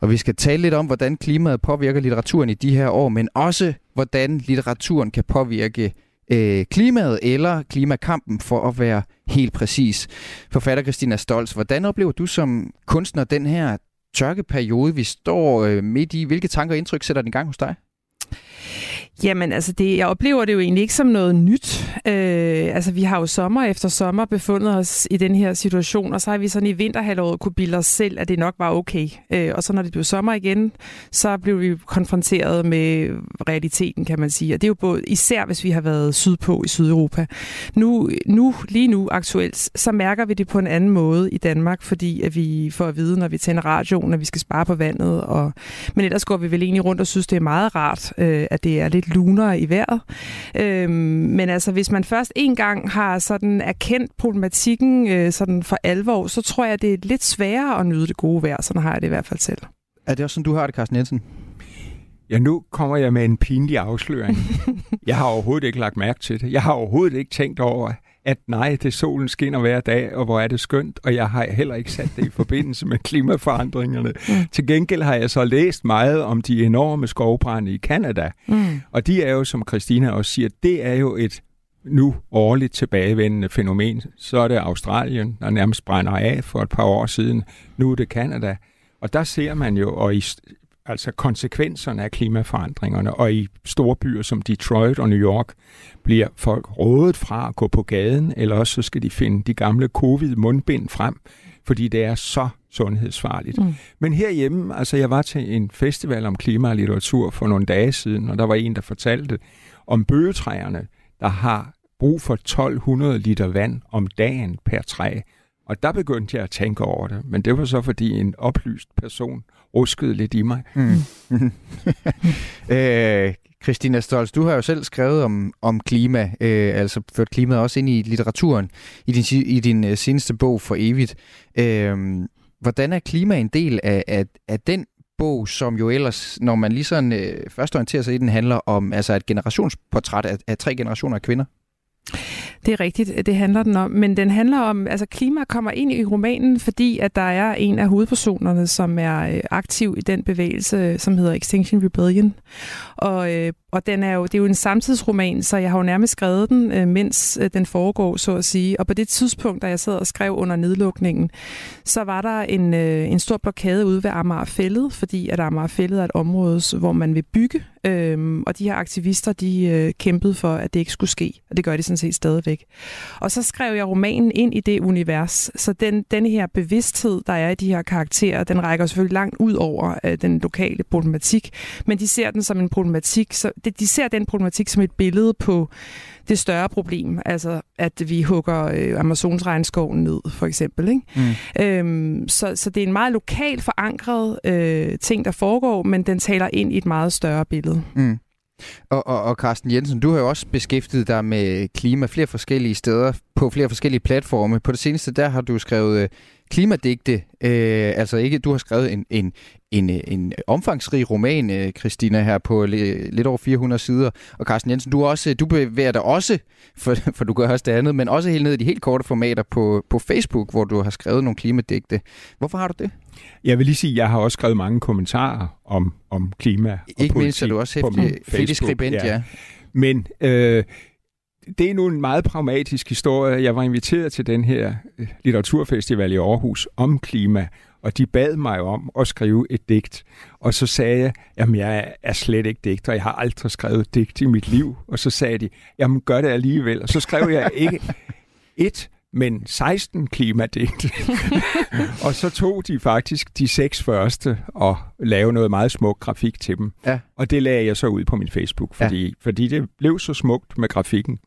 Og vi skal tale lidt om, hvordan klimaet påvirker litteraturen i de her år, men også hvordan litteraturen kan påvirke øh, klimaet eller klimakampen, for at være helt præcis. Forfatter Christina Stolz, hvordan oplever du som kunstner den her tørkeperiode, vi står øh, midt i? Hvilke tanker og indtryk sætter den i gang hos dig? Jamen, altså, det, jeg oplever det jo egentlig ikke som noget nyt. Øh, altså, vi har jo sommer efter sommer befundet os i den her situation, og så har vi sådan i vinterhalvåret kunne bilde os selv, at det nok var okay. Øh, og så når det blev sommer igen, så blev vi konfronteret med realiteten, kan man sige. Og det er jo både, især hvis vi har været sydpå i Sydeuropa. Nu, nu, lige nu aktuelt, så mærker vi det på en anden måde i Danmark, fordi at vi får at vide, når vi tænder radioen, at vi skal spare på vandet. Og, men ellers går vi vel egentlig rundt og synes, det er meget rart, øh, at det er lidt lidt lunere i vejret. Øhm, men altså, hvis man først en gang har sådan erkendt problematikken øh, sådan for alvor, så tror jeg, det er lidt sværere at nyde det gode vejr. Sådan har jeg det i hvert fald selv. Er det også sådan, du har det, Carsten Jensen? Ja, nu kommer jeg med en pinlig afsløring. jeg har overhovedet ikke lagt mærke til det. Jeg har overhovedet ikke tænkt over, at nej, det solen skinner hver dag, og hvor er det skønt, og jeg har heller ikke sat det i forbindelse med klimaforandringerne. Mm. Til gengæld har jeg så læst meget om de enorme skovbrænde i Kanada, mm. og de er jo, som Christina også siger, det er jo et nu årligt tilbagevendende fænomen. Så er det Australien, der nærmest brænder af for et par år siden. Nu er det Kanada. Og der ser man jo, og i altså konsekvenserne af klimaforandringerne, og i store byer som Detroit og New York bliver folk rådet fra at gå på gaden, eller også så skal de finde de gamle covid-mundbind frem, fordi det er så sundhedsfarligt. Mm. Men herhjemme, altså jeg var til en festival om klima og litteratur for nogle dage siden, og der var en, der fortalte om bøgetræerne, der har brug for 1200 liter vand om dagen per træ. Og der begyndte jeg at tænke over det, men det var så fordi en oplyst person ruskede lidt i mig. Mm. øh, Christina Stolz, du har jo selv skrevet om, om klima, øh, altså ført klimaet også ind i litteraturen i din, i din øh, seneste bog for evigt. Øh, hvordan er klima en del af, af, af den bog, som jo ellers, når man lige sådan øh, først orienterer sig i den, handler om altså et generationsportræt af, af tre generationer af kvinder? Det er rigtigt, det handler den om. Men den handler om, altså klima kommer ind i romanen, fordi at der er en af hovedpersonerne, som er øh, aktiv i den bevægelse, som hedder Extinction Rebellion. Og, øh, og den er jo, det er jo en samtidsroman, så jeg har jo nærmest skrevet den, øh, mens den foregår, så at sige. Og på det tidspunkt, da jeg sad og skrev under nedlukningen, så var der en, en stor blokade ude ved Amagerfællet, fordi at Amagerfællet er et område, hvor man vil bygge Øhm, og de her aktivister, de øh, kæmpede for, at det ikke skulle ske, og det gør de sådan set stadigvæk. Og så skrev jeg romanen ind i det univers, så den, den her bevidsthed, der er i de her karakterer, den rækker selvfølgelig langt ud over øh, den lokale problematik, men de ser den som en problematik, så de, de ser den problematik som et billede på det større problem, altså at vi hugger øh, Amazons regnskoven ned, for eksempel. Ikke? Mm. Øhm, så, så det er en meget lokalt forankret øh, ting, der foregår, men den taler ind i et meget større billede. Mm. Og, og, og Carsten Jensen, du har jo også beskæftiget dig med klima flere forskellige steder, på flere forskellige platforme. På det seneste, der har du skrevet øh, klimadigte. Øh, altså ikke, du har skrevet en, en, en, en omfangsrig roman, øh, Christina, her på lidt over 400 sider. Og Carsten Jensen, du, også, du bevæger dig også, for, for du gør også det andet, men også helt ned i de helt korte formater på, på Facebook, hvor du har skrevet nogle klimadigte. Hvorfor har du det? Jeg vil lige sige, at jeg har også skrevet mange kommentarer om, om klima og Ikke mindst er du også hæftig skribent, ja. ja. Men øh, det er nu en meget pragmatisk historie. Jeg var inviteret til den her øh, litteraturfestival i Aarhus om klima, og de bad mig om at skrive et digt. Og så sagde jeg, jamen jeg er slet ikke digter, jeg har aldrig skrevet digt i mit liv. Og så sagde de, jamen gør det alligevel. Og så skrev jeg ikke et, men 16 klimadigte. og så tog de faktisk de seks første og lavede noget meget smuk grafik til dem. Ja. Og det lagde jeg så ud på min Facebook, fordi, ja. fordi det blev så smukt med grafikken.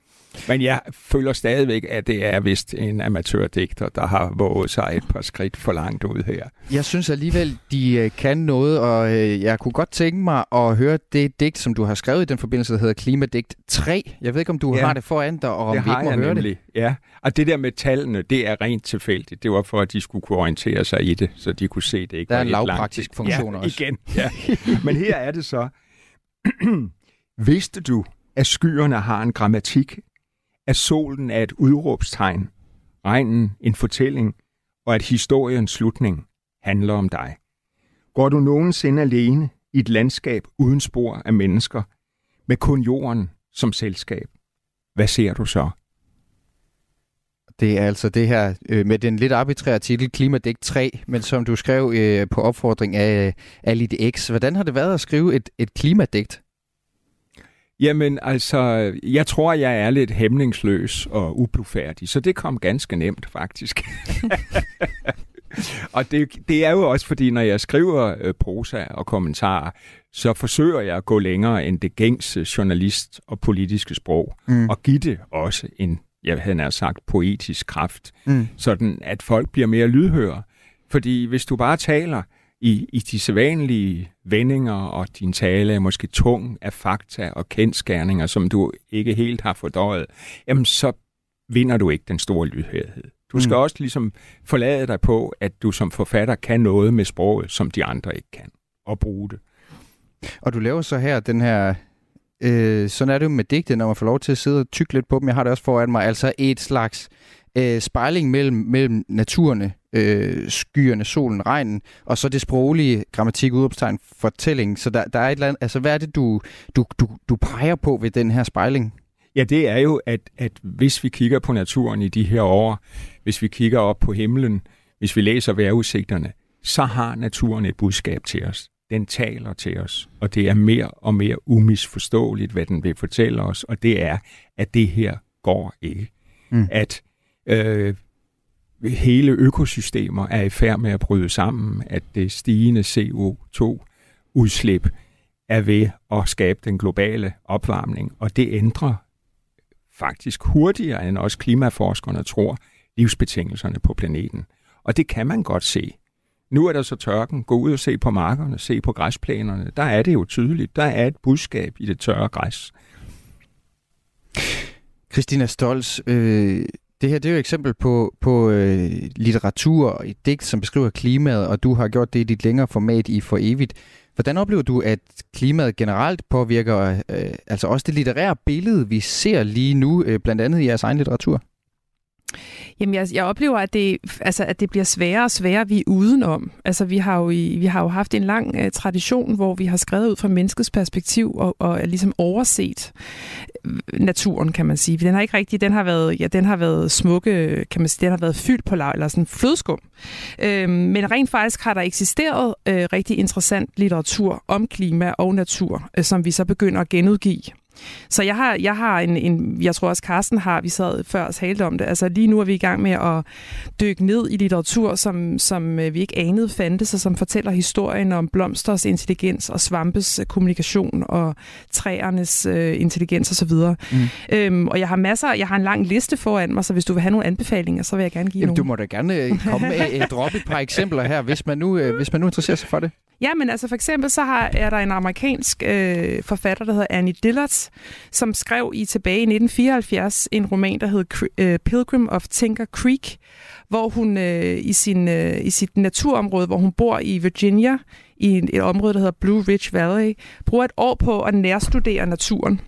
Men jeg føler stadigvæk, at det er vist en amatørdigter, der har våget sig et par skridt for langt ud her. Jeg synes alligevel, de øh, kan noget, og øh, jeg kunne godt tænke mig at høre det digt, som du har skrevet i den forbindelse, der hedder Klimadigt 3. Jeg ved ikke, om du ja, har det foran dig, og om det vi ikke må høre nemlig. det. Ja, og det der med tallene, det er rent tilfældigt. Det var for, at de skulle kunne orientere sig i det, så de kunne se det ikke Der er en lavpraktisk funktion ja, også. igen. Ja. Men her er det så. Vidste du, at skyerne har en grammatik, at solen er et udråbstegn, regnen en fortælling, og at historiens slutning handler om dig. Går du nogensinde alene i et landskab uden spor af mennesker, med kun jorden som selskab? Hvad ser du så? Det er altså det her øh, med den lidt arbitrære titel Klimadæk 3, men som du skrev øh, på opfordring af, øh, af Lite X. Hvordan har det været at skrive et, et klimadigt? Jamen, altså, jeg tror, jeg er lidt hæmningsløs og ublufærdig, så det kom ganske nemt, faktisk. og det, det er jo også fordi, når jeg skriver øh, prosa og kommentarer, så forsøger jeg at gå længere end det gængse journalist og politiske sprog, mm. og give det også en, jeg havde nær sagt, poetisk kraft, mm. sådan at folk bliver mere lydhøre. Fordi hvis du bare taler, i, i de sædvanlige vendinger, og din tale er måske tung af fakta og kendskærninger, som du ikke helt har fordøjet, jamen så vinder du ikke den store lydhørighed. Du skal mm. også ligesom forlade dig på, at du som forfatter kan noget med sproget, som de andre ikke kan, og bruge det. Og du laver så her den her øh, sådan er det jo med digte, når man får lov til at sidde og tykke lidt på dem. Jeg har det også foran mig. Altså et slags øh, spejling mellem, mellem naturerne, øh, skyerne, solen, regnen, og så det sproglige grammatik, udopstegn, fortælling. Så der, der er et eller andet, altså hvad er det, du, du, du, du peger på ved den her spejling? Ja, det er jo, at, at hvis vi kigger på naturen i de her år, hvis vi kigger op på himlen, hvis vi læser vejrudsigterne, så har naturen et budskab til os. Den taler til os, og det er mere og mere umisforståeligt, hvad den vil fortælle os, og det er, at det her går ikke. Mm. At øh, hele økosystemer er i færd med at bryde sammen, at det stigende CO2-udslip er ved at skabe den globale opvarmning, og det ændrer faktisk hurtigere end også klimaforskerne tror livsbetingelserne på planeten. Og det kan man godt se. Nu er der så tørken. Gå ud og se på markerne, se på græsplænerne. Der er det jo tydeligt. Der er et budskab i det tørre græs. Christina Stolz, øh, det her det er jo et eksempel på, på øh, litteratur og et digt, som beskriver klimaet, og du har gjort det i dit længere format i For Evigt. Hvordan oplever du, at klimaet generelt påvirker øh, altså også det litterære billede, vi ser lige nu, øh, blandt andet i jeres egen litteratur? Jamen, jeg, jeg oplever, at det, altså, at det bliver sværere og sværere, vi er udenom. Altså, vi har jo, i, vi har jo haft en lang uh, tradition, hvor vi har skrevet ud fra menneskets perspektiv og, og er ligesom overset øh, naturen, kan man sige. Den har ikke rigtig, den har været, ja, den har været smukke, kan man sige, den har været fyldt på lav, eller sådan flødskum. Øhm, men rent faktisk har der eksisteret øh, rigtig interessant litteratur om klima og natur, øh, som vi så begynder at genudgive. Så jeg har, jeg har en, en, jeg tror også Carsten har, vi sad før og talte om det, altså lige nu er vi i gang med at dykke ned i litteratur, som, som øh, vi ikke anede fandtes, og som fortæller historien om blomsters intelligens og svampes øh, kommunikation og træernes øh, intelligens osv. Mm. Øhm, og jeg har masser, jeg har en lang liste foran mig, så hvis du vil have nogle anbefalinger, så vil jeg gerne give Jamen, nogle. Du må da gerne øh, komme med et drop et par eksempler her, hvis man nu, hvis man nu interesserer sig for det. Ja, men altså for eksempel så har, er der en amerikansk øh, forfatter, der hedder Annie Dillard, som skrev i tilbage i 1974 en roman, der hed øh, Pilgrim of Tinker Creek, hvor hun øh, i, sin, øh, i sit naturområde, hvor hun bor i Virginia, i et område, der hedder Blue Ridge Valley, bruger et år på at nærstudere naturen.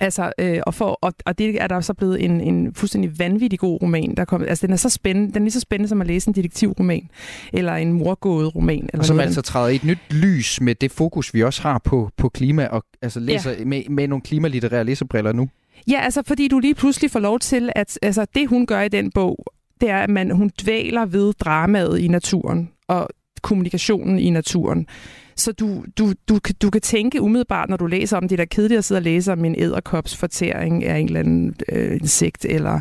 Altså, øh, og, for, og, og det er der så blevet en, en fuldstændig vanvittig god roman, der kom, altså den er så spændende, den er lige så spændende som at læse en detektivroman, eller en morgået roman. Eller og som noget altså træder i et nyt lys med det fokus, vi også har på, på klima, og altså læser ja. med, med nogle klimalitterære læserbriller nu. Ja, altså fordi du lige pludselig får lov til, at altså, det hun gør i den bog, det er, at man, hun dvæler ved dramaet i naturen, og kommunikationen i naturen. Så du, du, du, du kan tænke umiddelbart, når du læser om det, der kedeligt at sidde og læse om en æderkops fortæring af en eller anden øh, insekt eller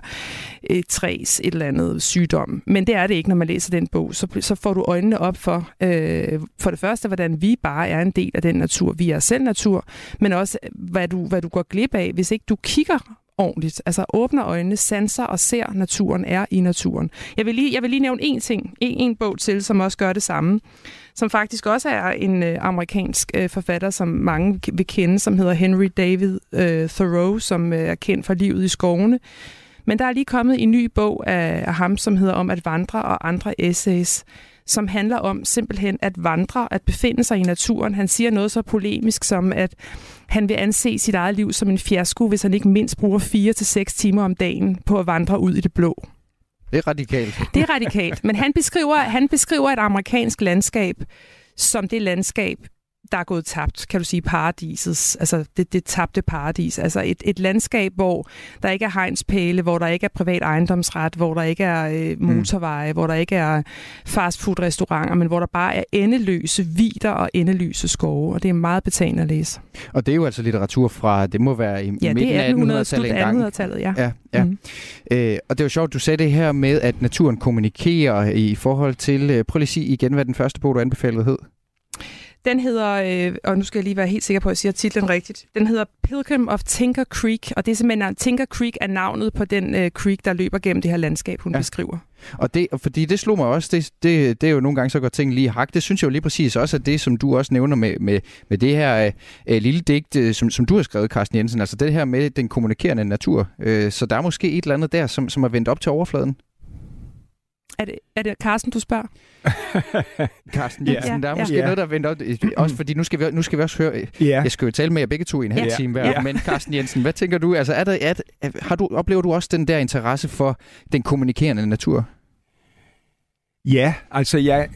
et træs, et eller andet sygdom. Men det er det ikke, når man læser den bog. Så, så får du øjnene op for, øh, for det første, hvordan vi bare er en del af den natur. Vi er selv natur, men også, hvad du, hvad du går glip af, hvis ikke du kigger ordentligt. Altså åbner øjnene, sanser og ser naturen er i naturen. Jeg vil lige, jeg vil lige nævne en ting, en, en bog til, som også gør det samme, som faktisk også er en øh, amerikansk øh, forfatter, som mange vil kende, som hedder Henry David øh, Thoreau, som øh, er kendt for livet i skovene. Men der er lige kommet en ny bog af, af ham, som hedder Om at vandre og andre essays, som handler om simpelthen at vandre, at befinde sig i naturen. Han siger noget så polemisk som, at han vil anse sit eget liv som en fiasko, hvis han ikke mindst bruger 4 til seks timer om dagen på at vandre ud i det blå. Det er radikalt. Det er radikalt, men han beskriver, han beskriver et amerikansk landskab som det landskab, der er gået tabt, kan du sige, paradisets, altså det, det tabte paradis. Altså et, et landskab, hvor der ikke er hegnspæle, hvor der ikke er privat ejendomsret, hvor der ikke er øh, mm. motorveje, mm. hvor der ikke er fastfood-restauranter, men hvor der bare er endeløse vider og endeløse skove, og det er meget betagende at læse. Og det er jo altså litteratur fra, det må være i ja, midten af 1800-tallet engang. 1800-tallet, ja. ja, ja. Mm. Øh, og det er jo sjovt, du sagde det her med, at naturen kommunikerer i forhold til, øh, prøv lige at sige igen, hvad den første bog, du anbefalede hed. Den hedder, øh, og nu skal jeg lige være helt sikker på, at jeg siger titlen rigtigt. Den hedder Pilgrim of Tinker Creek, og det er simpelthen, Tinker Creek er navnet på den øh, creek, der løber gennem det her landskab, hun ja. beskriver. Og det, fordi det slog mig også, det, det, det er jo nogle gange så godt ting lige hak. Det synes jeg jo lige præcis også, at det, som du også nævner med, med, med det her øh, lille digt, øh, som, som du har skrevet, Carsten Jensen, altså det her med den kommunikerende natur. Øh, så der er måske et eller andet der, som, som er vendt op til overfladen. Er det, er det Carsten, du spørger? Carsten Jensen, ja, der er måske ja. noget, der er op. Også fordi nu skal vi, nu skal vi også høre... Ja. Jeg skal jo tale med jer begge to i en halv ja. time hver. Ja. Men Carsten Jensen, hvad tænker du? Altså, er der, er, har du, oplever du også den der interesse for den kommunikerende natur? Ja, altså jeg,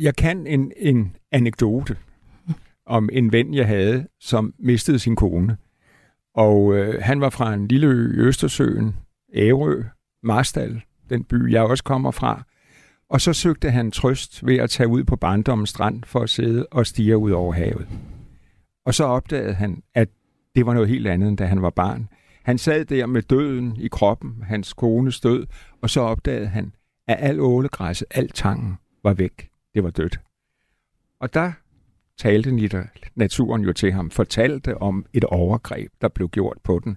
jeg kan en, en anekdote om en ven, jeg havde, som mistede sin kone. Og øh, han var fra en lille ø i Østersøen, Ærø, Marstal, den by, jeg også kommer fra. Og så søgte han trøst ved at tage ud på barndommens strand for at sidde og stige ud over havet. Og så opdagede han, at det var noget helt andet, end da han var barn. Han sad der med døden i kroppen, hans kone stød, og så opdagede han, at al ålegræsset, al tangen var væk. Det var dødt. Og der talte naturen jo til ham, fortalte om et overgreb, der blev gjort på den.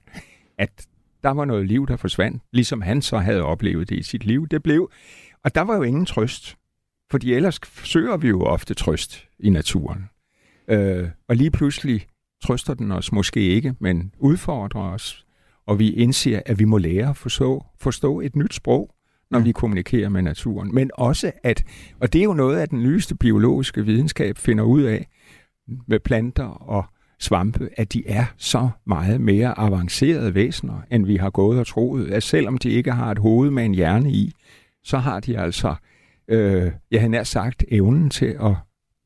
At der var noget liv, der forsvandt, ligesom han så havde oplevet det i sit liv. Det blev, og der var jo ingen trøst, fordi ellers søger vi jo ofte trøst i naturen. Øh, og lige pludselig trøster den os måske ikke, men udfordrer os, og vi indser, at vi må lære at forstå, forstå et nyt sprog, når vi kommunikerer med naturen. Men også at, og det er jo noget af den nyeste biologiske videnskab finder ud af, med planter og svampe, at de er så meget mere avancerede væsener, end vi har gået og troet. At selvom de ikke har et hoved med en hjerne i, så har de altså, øh, jeg har nær sagt, evnen til at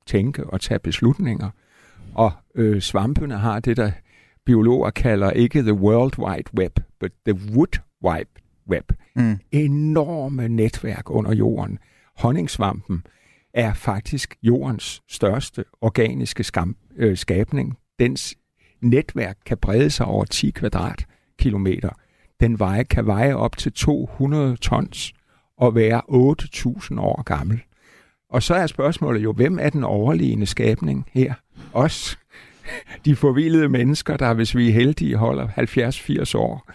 tænke og tage beslutninger. Og øh, svampene har det, der biologer kalder ikke the world wide web, but the wood wide web. Mm. Enorme netværk under jorden. Honningsvampen er faktisk jordens største organiske skam, øh, skabning dens netværk kan brede sig over 10 kvadratkilometer. Den veje kan veje op til 200 tons og være 8.000 år gammel. Og så er spørgsmålet jo, hvem er den overlegne skabning her? Os, de forvilede mennesker, der hvis vi er heldige holder 70-80 år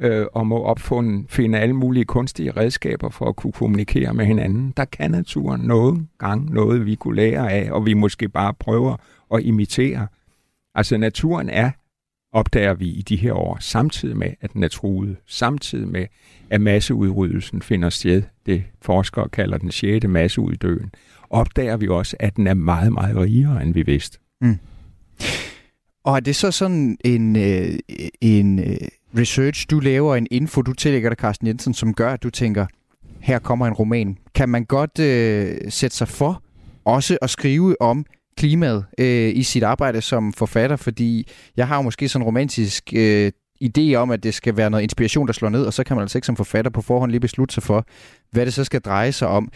øh, og må opfunde, finde alle mulige kunstige redskaber for at kunne kommunikere med hinanden. Der kan naturen nogle gang noget, vi kunne lære af, og vi måske bare prøver at imitere. Altså naturen er opdager vi i de her år, samtidig med, at den er truet, samtidig med, at masseudryddelsen finder sted, det forskere kalder den 6. masseuddøen, opdager vi også, at den er meget, meget rigere, end vi vidste. Mm. Og er det så sådan en, øh, en øh, research, du laver, en info, du tillægger dig, Carsten Jensen, som gør, at du tænker, her kommer en roman. Kan man godt øh, sætte sig for også at skrive om klimaet øh, i sit arbejde som forfatter, fordi jeg har jo måske sådan en romantisk øh, idé om, at det skal være noget inspiration, der slår ned, og så kan man altså ikke som forfatter på forhånd lige beslutte sig for, hvad det så skal dreje sig om.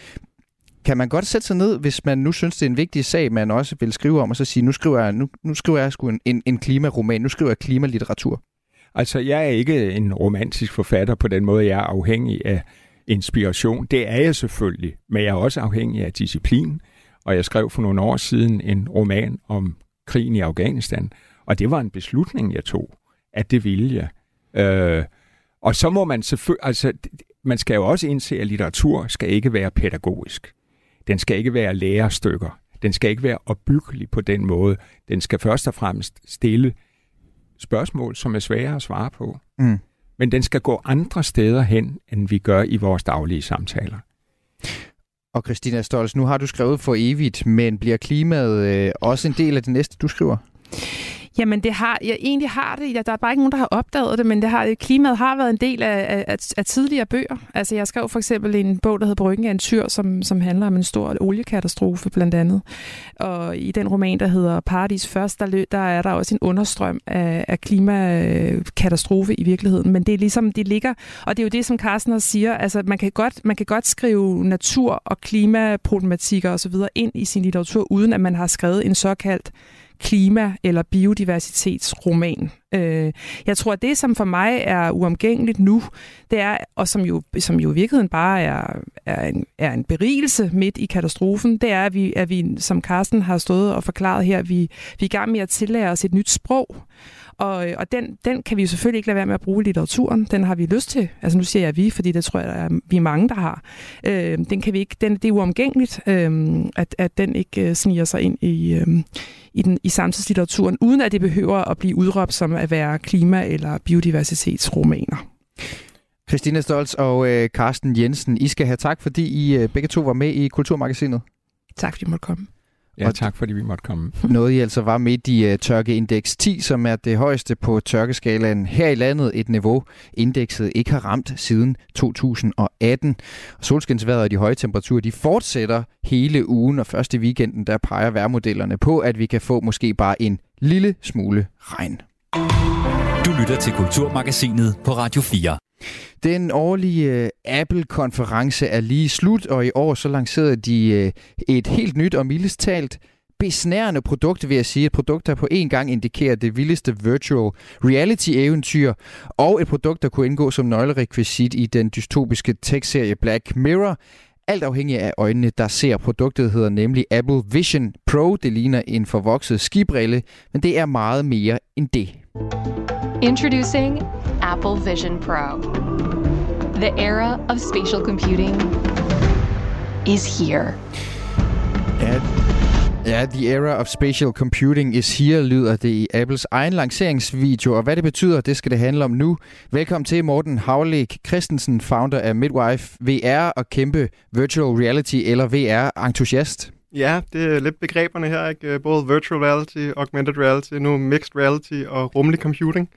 Kan man godt sætte sig ned, hvis man nu synes, det er en vigtig sag, man også vil skrive om, og så sige, nu skriver jeg, nu, nu skriver jeg sgu en, en, en klimaroman, nu skriver jeg klimalitteratur? Altså, jeg er ikke en romantisk forfatter på den måde, jeg er afhængig af inspiration. Det er jeg selvfølgelig, men jeg er også afhængig af disciplin, og jeg skrev for nogle år siden en roman om krigen i Afghanistan, og det var en beslutning, jeg tog, at det ville jeg. Øh, og så må man selvfølgelig, altså, man skal jo også indse, at litteratur skal ikke være pædagogisk. Den skal ikke være lærestykker. Den skal ikke være opbyggelig på den måde. Den skal først og fremmest stille spørgsmål, som er svære at svare på. Mm. Men den skal gå andre steder hen, end vi gør i vores daglige samtaler. Og Christina Stolz, nu har du skrevet for evigt, men bliver klimaet øh, også en del af det næste, du skriver? Jamen, det har, jeg egentlig har det. Ja, der er bare ikke nogen, der har opdaget det, men det har, klimaet har været en del af, af, af tidligere bøger. Altså, jeg skrev for eksempel en bog, der hedder Bryggen af en tyr, som, som handler om en stor oliekatastrofe, blandt andet. Og i den roman, der hedder Paradis Først, der, der er der også en understrøm af, af klimakatastrofe i virkeligheden. Men det er ligesom, det ligger, og det er jo det, som Carsten også siger, altså, man kan godt, man kan godt skrive natur- og klimaproblematikker osv. ind i sin litteratur, uden at man har skrevet en såkaldt klima- eller biodiversitetsroman. Øh, jeg tror, at det, som for mig er uomgængeligt nu, det er, og som jo, som jo i virkeligheden bare er, er, en, er en berigelse midt i katastrofen, det er, at vi, at vi som Carsten har stået og forklaret her, vi, vi er i gang med at tillære os et nyt sprog. Og, øh, og den, den kan vi jo selvfølgelig ikke lade være med at bruge i litteraturen. Den har vi lyst til. Altså nu siger jeg vi, fordi det tror jeg, at vi er mange, der har. Øh, den kan vi ikke, den, det er uomgængeligt, øh, at, at den ikke øh, sniger sig ind i, øh, i, den, i samtidslitteraturen, uden at det behøver at blive udråbt som at være klima- eller biodiversitetsromaner. Christina Stolz og øh, Carsten Jensen, I skal have tak, fordi I øh, begge to var med i Kulturmagasinet. Tak, fordi I måtte komme. Ja, og tak fordi vi måtte komme. Noget I altså var midt i uh, tørkeindeks 10, som er det højeste på tørkeskalaen her i landet. Et niveau, indekset ikke har ramt siden 2018. Og solskinsværet og de høje temperaturer, de fortsætter hele ugen, og første weekenden, der peger værmodellerne på, at vi kan få måske bare en lille smule regn. Du lytter til Kulturmagasinet på Radio 4. Den årlige øh, Apple-konference er lige slut, og i år så lancerede de øh, et helt nyt og mildest talt besnærende produkt, vil jeg sige. Et produkt, der på en gang indikerer det vildeste virtual reality-eventyr, og et produkt, der kunne indgå som nøglerekvisit i den dystopiske tech-serie Black Mirror. Alt afhængig af øjnene, der ser produktet, hedder nemlig Apple Vision Pro. Det ligner en forvokset skibrille, men det er meget mere end det. Introducing Apple Vision Pro. The era of spatial computing is here. Ja, ja, the era of spatial computing is here, lyder det i Apples egen lanceringsvideo. Og hvad det betyder, det skal det handle om nu. Velkommen til Morten Havlik Christensen, founder af Midwife VR og kæmpe virtual reality eller VR-entusiast. Ja, det er lidt begreberne her, ikke? Både virtual reality, augmented reality, nu mixed reality og rummelig computing.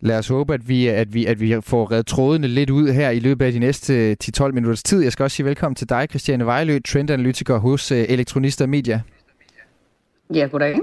Lad os håbe, at vi, at vi, at vi får reddet trådene lidt ud her i løbet af de næste 10-12 minutters tid. Jeg skal også sige velkommen til dig, Christiane Vejlø, trendanalytiker hos Elektronister Media. Ja, goddag.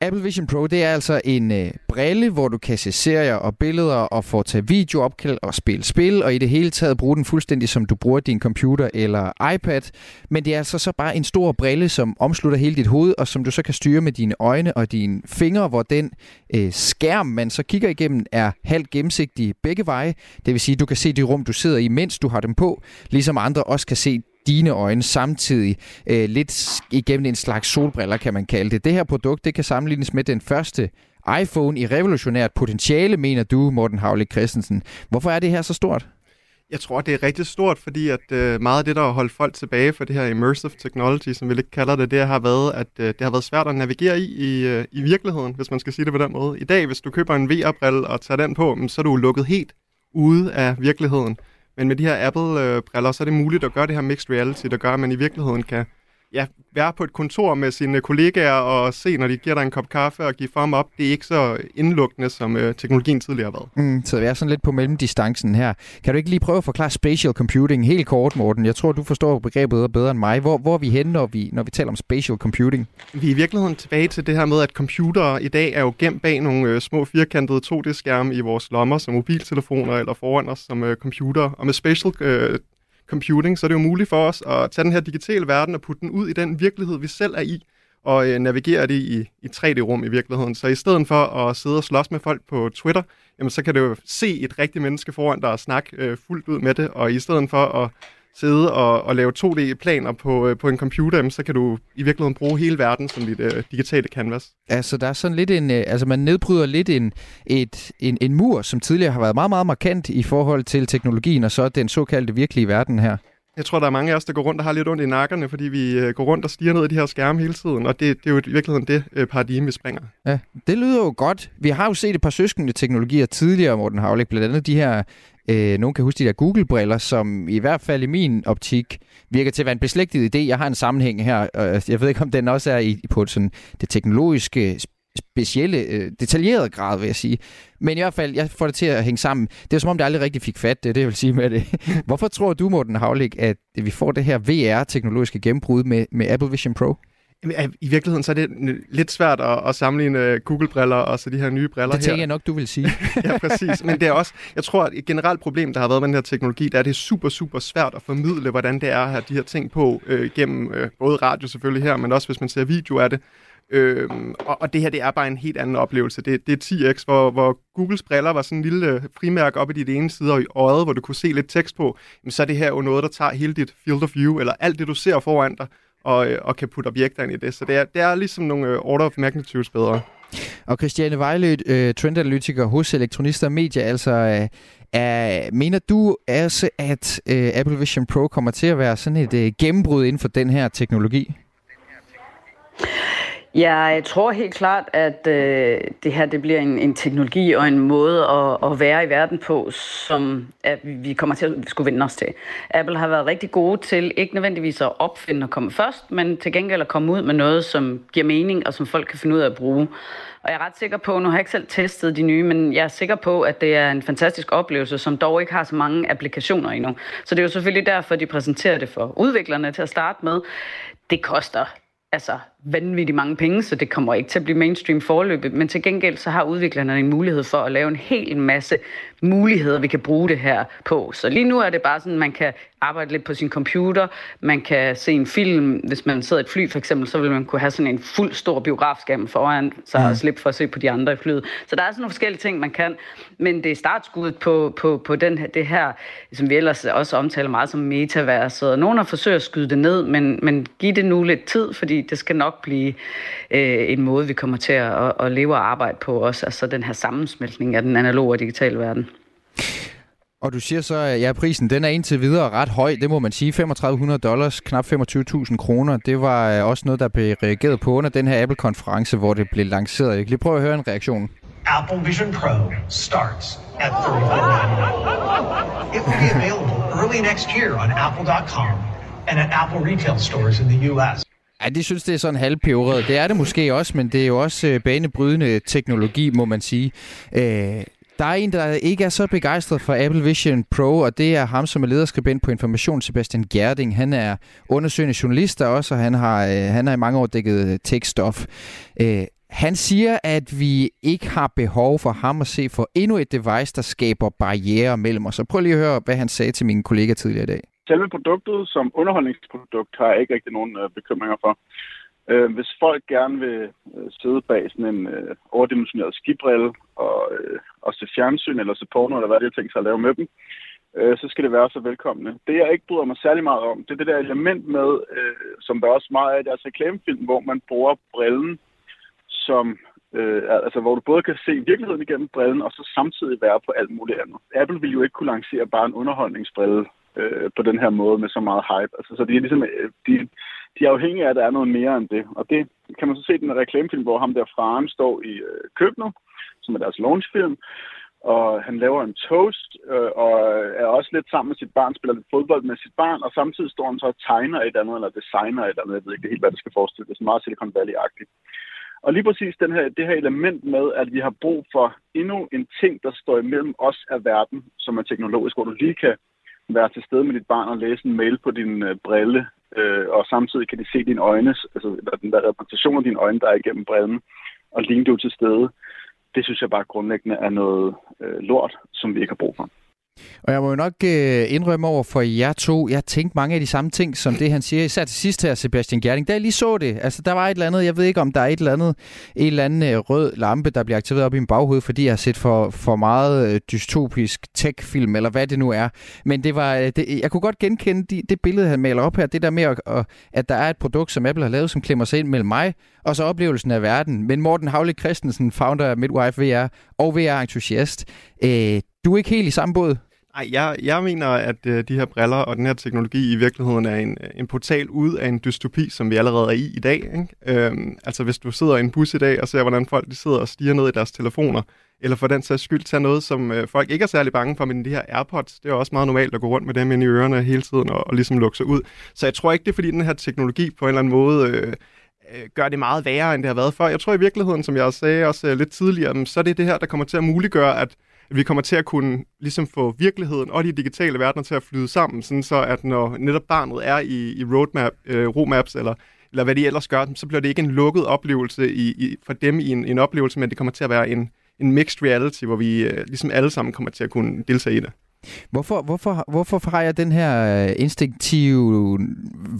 Apple Vision Pro, det er altså en øh, brille, hvor du kan se serier og billeder og få tage videoopkald og spille spil, og i det hele taget bruge den fuldstændig som du bruger din computer eller iPad. Men det er altså så bare en stor brille, som omslutter hele dit hoved, og som du så kan styre med dine øjne og dine fingre, hvor den øh, skærm, man så kigger igennem, er halvt gennemsigtig begge veje. Det vil sige, at du kan se det rum, du sidder i, mens du har dem på, ligesom andre også kan se dine øjne samtidig. Øh, lidt igennem en slags solbriller, kan man kalde det. Det her produkt, det kan sammenlignes med den første iPhone i revolutionært potentiale, mener du, Morten Havle Christensen. Hvorfor er det her så stort? Jeg tror, det er rigtig stort, fordi at øh, meget af det, der har holdt folk tilbage for det her immersive technology, som vi lidt kalder det, det har været, at øh, det har været svært at navigere i i, øh, i virkeligheden, hvis man skal sige det på den måde. I dag, hvis du køber en VR-brille og tager den på, mm, så er du lukket helt ude af virkeligheden. Men med de her Apple-briller, øh, så er det muligt at gøre det her mixed reality, der gør, at man i virkeligheden kan ja, være på et kontor med sine kollegaer og se, når de giver dig en kop kaffe og give farm op. Det er ikke så indlukkende, som øh, teknologien tidligere har været. Mm, så vi er sådan lidt på mellemdistancen her. Kan du ikke lige prøve at forklare spatial computing helt kort, Morten? Jeg tror, du forstår begrebet bedre end mig. Hvor, hvor er vi henne, når vi, når vi taler om spatial computing? Vi er i virkeligheden tilbage til det her med, at computere i dag er jo gemt bag nogle øh, små firkantede 2D-skærme i vores lommer, som mobiltelefoner eller foran os som øh, computer. Og med spatial øh, computing, så er det jo muligt for os at tage den her digitale verden og putte den ud i den virkelighed, vi selv er i, og øh, navigere det i, i 3D-rum i virkeligheden. Så i stedet for at sidde og slås med folk på Twitter, jamen, så kan du jo se et rigtigt menneske foran dig og snakke øh, fuldt ud med det, og i stedet for at sidde og, og lave 2D-planer på, øh, på en computer, så kan du i virkeligheden bruge hele verden som dit øh, digitale canvas. Altså, der er sådan lidt en, øh, altså man nedbryder lidt en, et, en, en mur, som tidligere har været meget, meget markant i forhold til teknologien, og så den såkaldte virkelige verden her. Jeg tror, der er mange af os, der går rundt og har lidt ondt i nakkerne, fordi vi øh, går rundt og stiger ned i de her skærme hele tiden, og det, det er jo i virkeligheden det øh, paradigme, vi springer. Ja, det lyder jo godt. Vi har jo set et par søskende teknologier tidligere, Morten Havlik, blandt andet de her Øh, nogen kan huske de der Google-briller, som i hvert fald i min optik virker til at være en beslægtet idé. Jeg har en sammenhæng her, og jeg ved ikke, om den også er i, på sådan det teknologiske, specielle, øh, detaljerede grad, vil jeg sige. Men i hvert fald, jeg får det til at hænge sammen. Det er som om, det aldrig rigtig fik fat, det, det jeg vil sige med det. Hvorfor tror du, Morten Havlik, at vi får det her VR-teknologiske gennembrud med, med Apple Vision Pro? I virkeligheden så er det lidt svært at, at sammenligne Google-briller og så de her nye briller Det tænker her. jeg nok, du vil sige. ja, præcis. Men det er også, jeg tror, at et generelt problem, der har været med den her teknologi, det er, at det er super, super svært at formidle, hvordan det er at have de her ting på øh, gennem øh, både radio selvfølgelig her, men også hvis man ser video af det. Øh, og, og det her, det er bare en helt anden oplevelse. Det, det er 10x, hvor, hvor Googles briller var sådan en lille øh, frimærke op i dit ene side og i øjet, hvor du kunne se lidt tekst på. Men så er det her jo noget, der tager hele dit field of view, eller alt det, du ser foran dig, og, øh, og kan putte objekter ind i det. Så det er, det er ligesom nogle øh, order of magnitudes bedre. Og Christiane Vejlø, uh, trendanalytiker hos Elektronister Media, altså uh, mener du også, at Apple Vision Pro kommer til at være sådan et gennembrud inden for den her teknologi? Jeg tror helt klart, at øh, det her det bliver en, en teknologi og en måde at, at være i verden på, som at vi kommer til at skulle vende os til. Apple har været rigtig gode til ikke nødvendigvis at opfinde og komme først, men til gengæld at komme ud med noget, som giver mening og som folk kan finde ud af at bruge. Og jeg er ret sikker på, nu har jeg ikke selv testet de nye, men jeg er sikker på, at det er en fantastisk oplevelse, som dog ikke har så mange applikationer endnu. Så det er jo selvfølgelig derfor, de præsenterer det for udviklerne til at starte med. Det koster altså vanvittigt mange penge, så det kommer ikke til at blive mainstream forløbet. Men til gengæld så har udviklerne en mulighed for at lave en hel masse muligheder, vi kan bruge det her på. Så lige nu er det bare sådan, man kan arbejde lidt på sin computer, man kan se en film, hvis man sidder i et fly for eksempel, så vil man kunne have sådan en fuld stor biografskærm foran sig og slippe for at se på de andre i flyet. Så der er sådan nogle forskellige ting, man kan, men det er startskuddet på, på, på den her, det her, som vi ellers også omtaler meget som metaverset. Og nogen har forsøgt at skyde det ned, men, men giv det nu lidt tid, fordi det skal nok blive øh, en måde, vi kommer til at, at, at leve og arbejde på også, altså den her sammensmeltning af den analoge og digitale verden. Og du siger så, at ja, prisen den er indtil videre ret høj, det må man sige. 3500 dollars, knap 25.000 kroner. Det var øh, også noget, der blev reageret på under den her Apple-konference, hvor det blev lanceret. Jeg kan lige prøve at høre en reaktion. Apple Vision Pro starts at $34.99. It will be available early next year on apple.com and at Apple retail stores in the US. Ja, det synes det er sådan halvpeberet. Det er det måske også, men det er jo også øh, banebrydende teknologi, må man sige. Øh, der er en, der ikke er så begejstret for Apple Vision Pro, og det er ham, som er lederskribent på Information, Sebastian Gerding. Han er undersøgende journalist der også, og han har, øh, han har i mange år dækket øh, tekststof. Øh, han siger, at vi ikke har behov for ham at se for endnu et device, der skaber barriere mellem os. Så prøv lige at høre, hvad han sagde til mine kollegaer tidligere i dag. Selve produktet som underholdningsprodukt har jeg ikke rigtig nogen øh, bekymringer for. Øh, hvis folk gerne vil øh, sidde bag sådan en øh, overdimensioneret skibrille og, øh, og se fjernsyn eller se porno, eller hvad det er tænkt sig at lave med dem, øh, så skal det være så velkomne. Det, jeg ikke bryder mig særlig meget om, det er det der element med, øh, som der også meget af i deres reklamefilm, hvor man bruger brillen som Øh, altså, hvor du både kan se virkeligheden igennem brillen, og så samtidig være på alt muligt andet. Apple ville jo ikke kunne lancere bare en underholdningsbrille øh, på den her måde med så meget hype. Altså, så de er ligesom, øh, de, de er afhængige af, at der er noget mere end det. Og det kan man så se i den reklamefilm, hvor ham der faren står i øh, køkkenet, som er deres launchfilm, og han laver en toast, øh, og er også lidt sammen med sit barn, spiller lidt fodbold med sit barn, og samtidig står han så og tegner et andet, eller designer et andet, jeg ved ikke helt, hvad det skal forestille. Det er så meget Silicon Valley-agtigt. Og lige præcis den her, det her element med, at vi har brug for endnu en ting, der står imellem os af verden, som er teknologisk, hvor du lige kan være til stede med dit barn og læse en mail på din øh, brille, øh, og samtidig kan de se dine øjne, altså den der repræsentation af dine øjne, der er igennem brillen, og ligne du til stede. Det synes jeg bare grundlæggende er noget øh, lort, som vi ikke har brug for. Og jeg må jo nok øh, indrømme over for jer to, jeg tænkte mange af de samme ting, som det han siger, især til sidst her, Sebastian Gerding. Da jeg lige så det, altså der var et eller andet, jeg ved ikke om der er et eller andet, en eller andet øh, rød lampe, der bliver aktiveret op i min baghoved, fordi jeg har set for, for meget øh, dystopisk tech-film, eller hvad det nu er. Men det var, øh, det, jeg kunne godt genkende de, det billede, han maler op her, det der med, at, at der er et produkt, som Apple har lavet, som klemmer sig ind mellem mig, og så oplevelsen af verden. Men Morten Havle Christensen, founder af Midwife VR og VR-entusiast, øh, du er ikke helt i samme båd? Ej, jeg, jeg mener, at øh, de her briller og den her teknologi i virkeligheden er en, øh, en portal ud af en dystopi, som vi allerede er i i dag. Ikke? Øhm, altså hvis du sidder i en bus i dag og ser, hvordan folk de sidder og stiger ned i deres telefoner, eller for den sags skyld tager noget, som øh, folk ikke er særlig bange for, men de her AirPods, det er også meget normalt at gå rundt med dem ind i ørerne hele tiden og, og ligesom lukke sig ud. Så jeg tror ikke, det er fordi den her teknologi på en eller anden måde... Øh, øh gør det meget værre, end det har været før. Jeg tror i virkeligheden, som jeg sagde også øh, lidt tidligere, så er det det her, der kommer til at muliggøre, at at vi kommer til at kunne ligesom få virkeligheden og de digitale verdener til at flyde sammen, sådan så at når netop barnet er i, i roadmap, øh, roadmaps eller eller hvad de ellers gør, så bliver det ikke en lukket oplevelse i, i, for dem i en, en oplevelse, men det kommer til at være en, en mixed reality, hvor vi øh, ligesom alle sammen kommer til at kunne deltage i det. Hvorfor, hvorfor, hvorfor har jeg den her øh, instinktive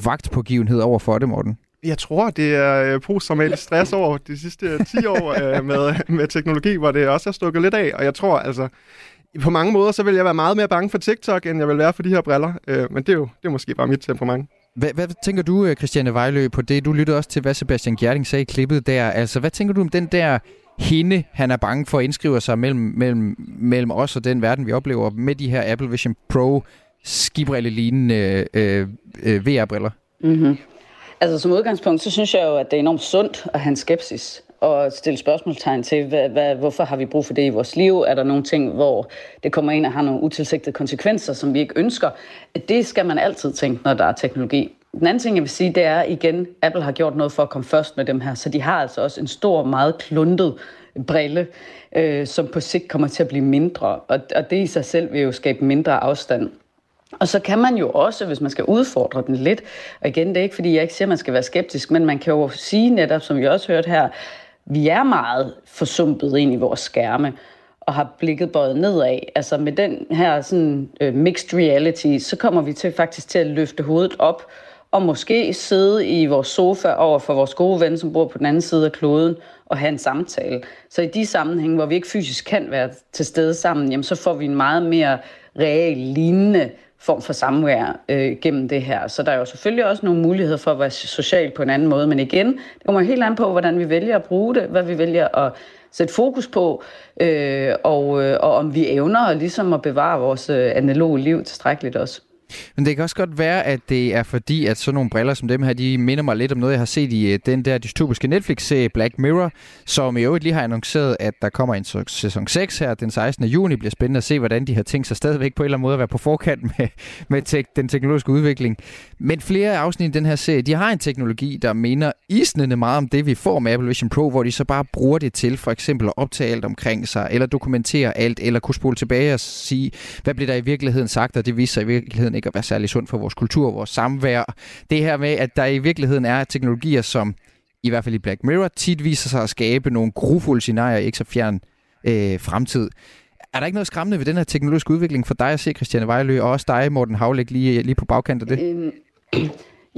vagtpågivenhed over for det, Morten? Jeg tror, det er øh, posttraumatisk stress over de sidste 10 år øh, med, med teknologi, hvor det også er stukket lidt af. Og jeg tror altså, på mange måder, så vil jeg være meget mere bange for TikTok, end jeg vil være for de her briller. Øh, men det er jo det er måske bare mit temperament. Hvad, hvad tænker du, Christiane Vejlø, på det? Du lyttede også til, hvad Sebastian Gjerding sagde i klippet der. Altså, hvad tænker du om den der hende, han er bange for at indskrive sig mellem, mellem, mellem os og den verden, vi oplever med de her Apple Vision Pro skibrille-lignende øh, øh, VR-briller? Mm-hmm. Altså som udgangspunkt, så synes jeg jo, at det er enormt sundt at have en skepsis og stille spørgsmålstegn til, hvad, hvad, hvorfor har vi brug for det i vores liv? Er der nogle ting, hvor det kommer ind og har nogle utilsigtede konsekvenser, som vi ikke ønsker? Det skal man altid tænke, når der er teknologi. Den anden ting, jeg vil sige, det er igen, Apple har gjort noget for at komme først med dem her, så de har altså også en stor, meget kluntet brille, øh, som på sigt kommer til at blive mindre, og, og det i sig selv vil jo skabe mindre afstand og så kan man jo også, hvis man skal udfordre den lidt, og igen, det er ikke fordi, jeg ikke siger, at man skal være skeptisk, men man kan jo sige netop, som vi også hørt her, vi er meget forsumpet ind i vores skærme, og har blikket bøjet nedad. Altså med den her sådan, øh, mixed reality, så kommer vi til faktisk til at løfte hovedet op, og måske sidde i vores sofa over for vores gode ven, som bor på den anden side af kloden, og have en samtale. Så i de sammenhænge, hvor vi ikke fysisk kan være til stede sammen, jamen, så får vi en meget mere real lignende form for samvær øh, gennem det her. Så der er jo selvfølgelig også nogle muligheder for at være social på en anden måde, men igen, det kommer helt an på, hvordan vi vælger at bruge det, hvad vi vælger at sætte fokus på, øh, og, øh, og om vi evner ligesom at bevare vores øh, analoge liv tilstrækkeligt også. Men det kan også godt være, at det er fordi, at sådan nogle briller som dem her, de minder mig lidt om noget, jeg har set i øh, den der dystopiske Netflix-serie Black Mirror, som i øvrigt lige har annonceret, at der kommer en sæson 6 her den 16. juni. Det bliver spændende at se, hvordan de har tænkt sig stadigvæk på en eller anden måde at være på forkant med, med tek- den teknologiske udvikling. Men flere afsnit i den her serie, de har en teknologi, der minder isnende meget om det, vi får med Apple Vision Pro, hvor de så bare bruger det til for eksempel at optage alt omkring sig, eller dokumentere alt, eller kunne spole tilbage og sige, hvad bliver der i virkeligheden sagt, og det viser sig i virkeligheden ikke at være særlig sund for vores kultur og vores samvær. Det her med, at der i virkeligheden er teknologier, som i hvert fald i Black Mirror tit viser sig at skabe nogle grufulde scenarier, i ikke så fjern øh, fremtid. Er der ikke noget skræmmende ved den her teknologiske udvikling for dig at se, Christiane Vejlø, og også dig, Morten Havlæg, lige, lige på bagkant af det? Øhm,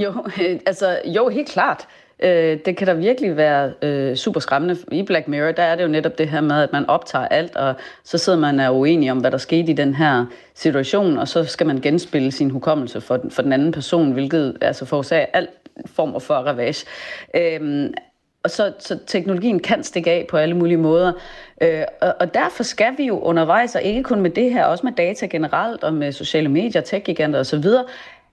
jo, øh, altså, jo, helt klart. Øh, det kan da virkelig være øh, super skræmmende. I Black Mirror, der er det jo netop det her med, at man optager alt, og så sidder man og er uenig om, hvad der skete i den her situation, og så skal man genspille sin hukommelse for, for den anden person, hvilket altså forårsager alt form for ravage. Øh, og så, så teknologien kan stikke af på alle mulige måder. Øh, og, og derfor skal vi jo undervejs, og ikke kun med det her, også med data generelt, og med sociale medier, tech-giganter osv.,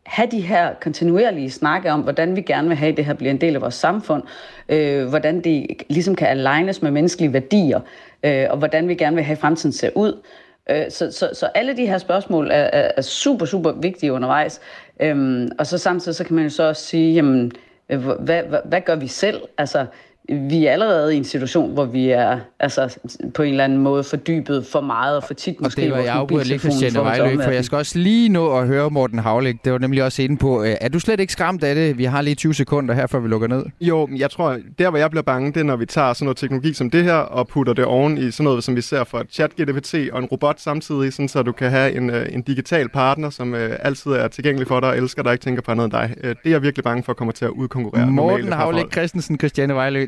have de her kontinuerlige snakke om, hvordan vi gerne vil have, at det her bliver en del af vores samfund, øh, hvordan det ligesom kan alignes med menneskelige værdier, øh, og hvordan vi gerne vil have, at fremtiden ser ud. Øh, så, så, så alle de her spørgsmål er, er, er super, super vigtige undervejs. Øhm, og så samtidig så kan man jo så også sige, jamen, øh, hvad, hvad, hvad gør vi selv? Altså, vi er allerede i en situation, hvor vi er altså, på en eller anden måde fordybet for meget og for tit måske. Og det var jeg afbrudt lidt, Christiane Vejlø, for jeg skal også lige nå at høre Morten Havlik. Det var nemlig også inde på. Øh, er du slet ikke skræmt af det? Vi har lige 20 sekunder her, før vi lukker ned. Jo, jeg tror, der hvor jeg bliver bange, det er, når vi tager sådan noget teknologi som det her, og putter det oven i sådan noget, som vi ser for chat-GPT og en robot samtidig, sådan, så du kan have en, øh, en digital partner, som uh, altid er tilgængelig for dig og elsker dig, ikke tænker på andet end dig. Uh, det er jeg virkelig bange for at komme til at udkonkurrere Morten Havlik Christensen, Christiane Vejlø,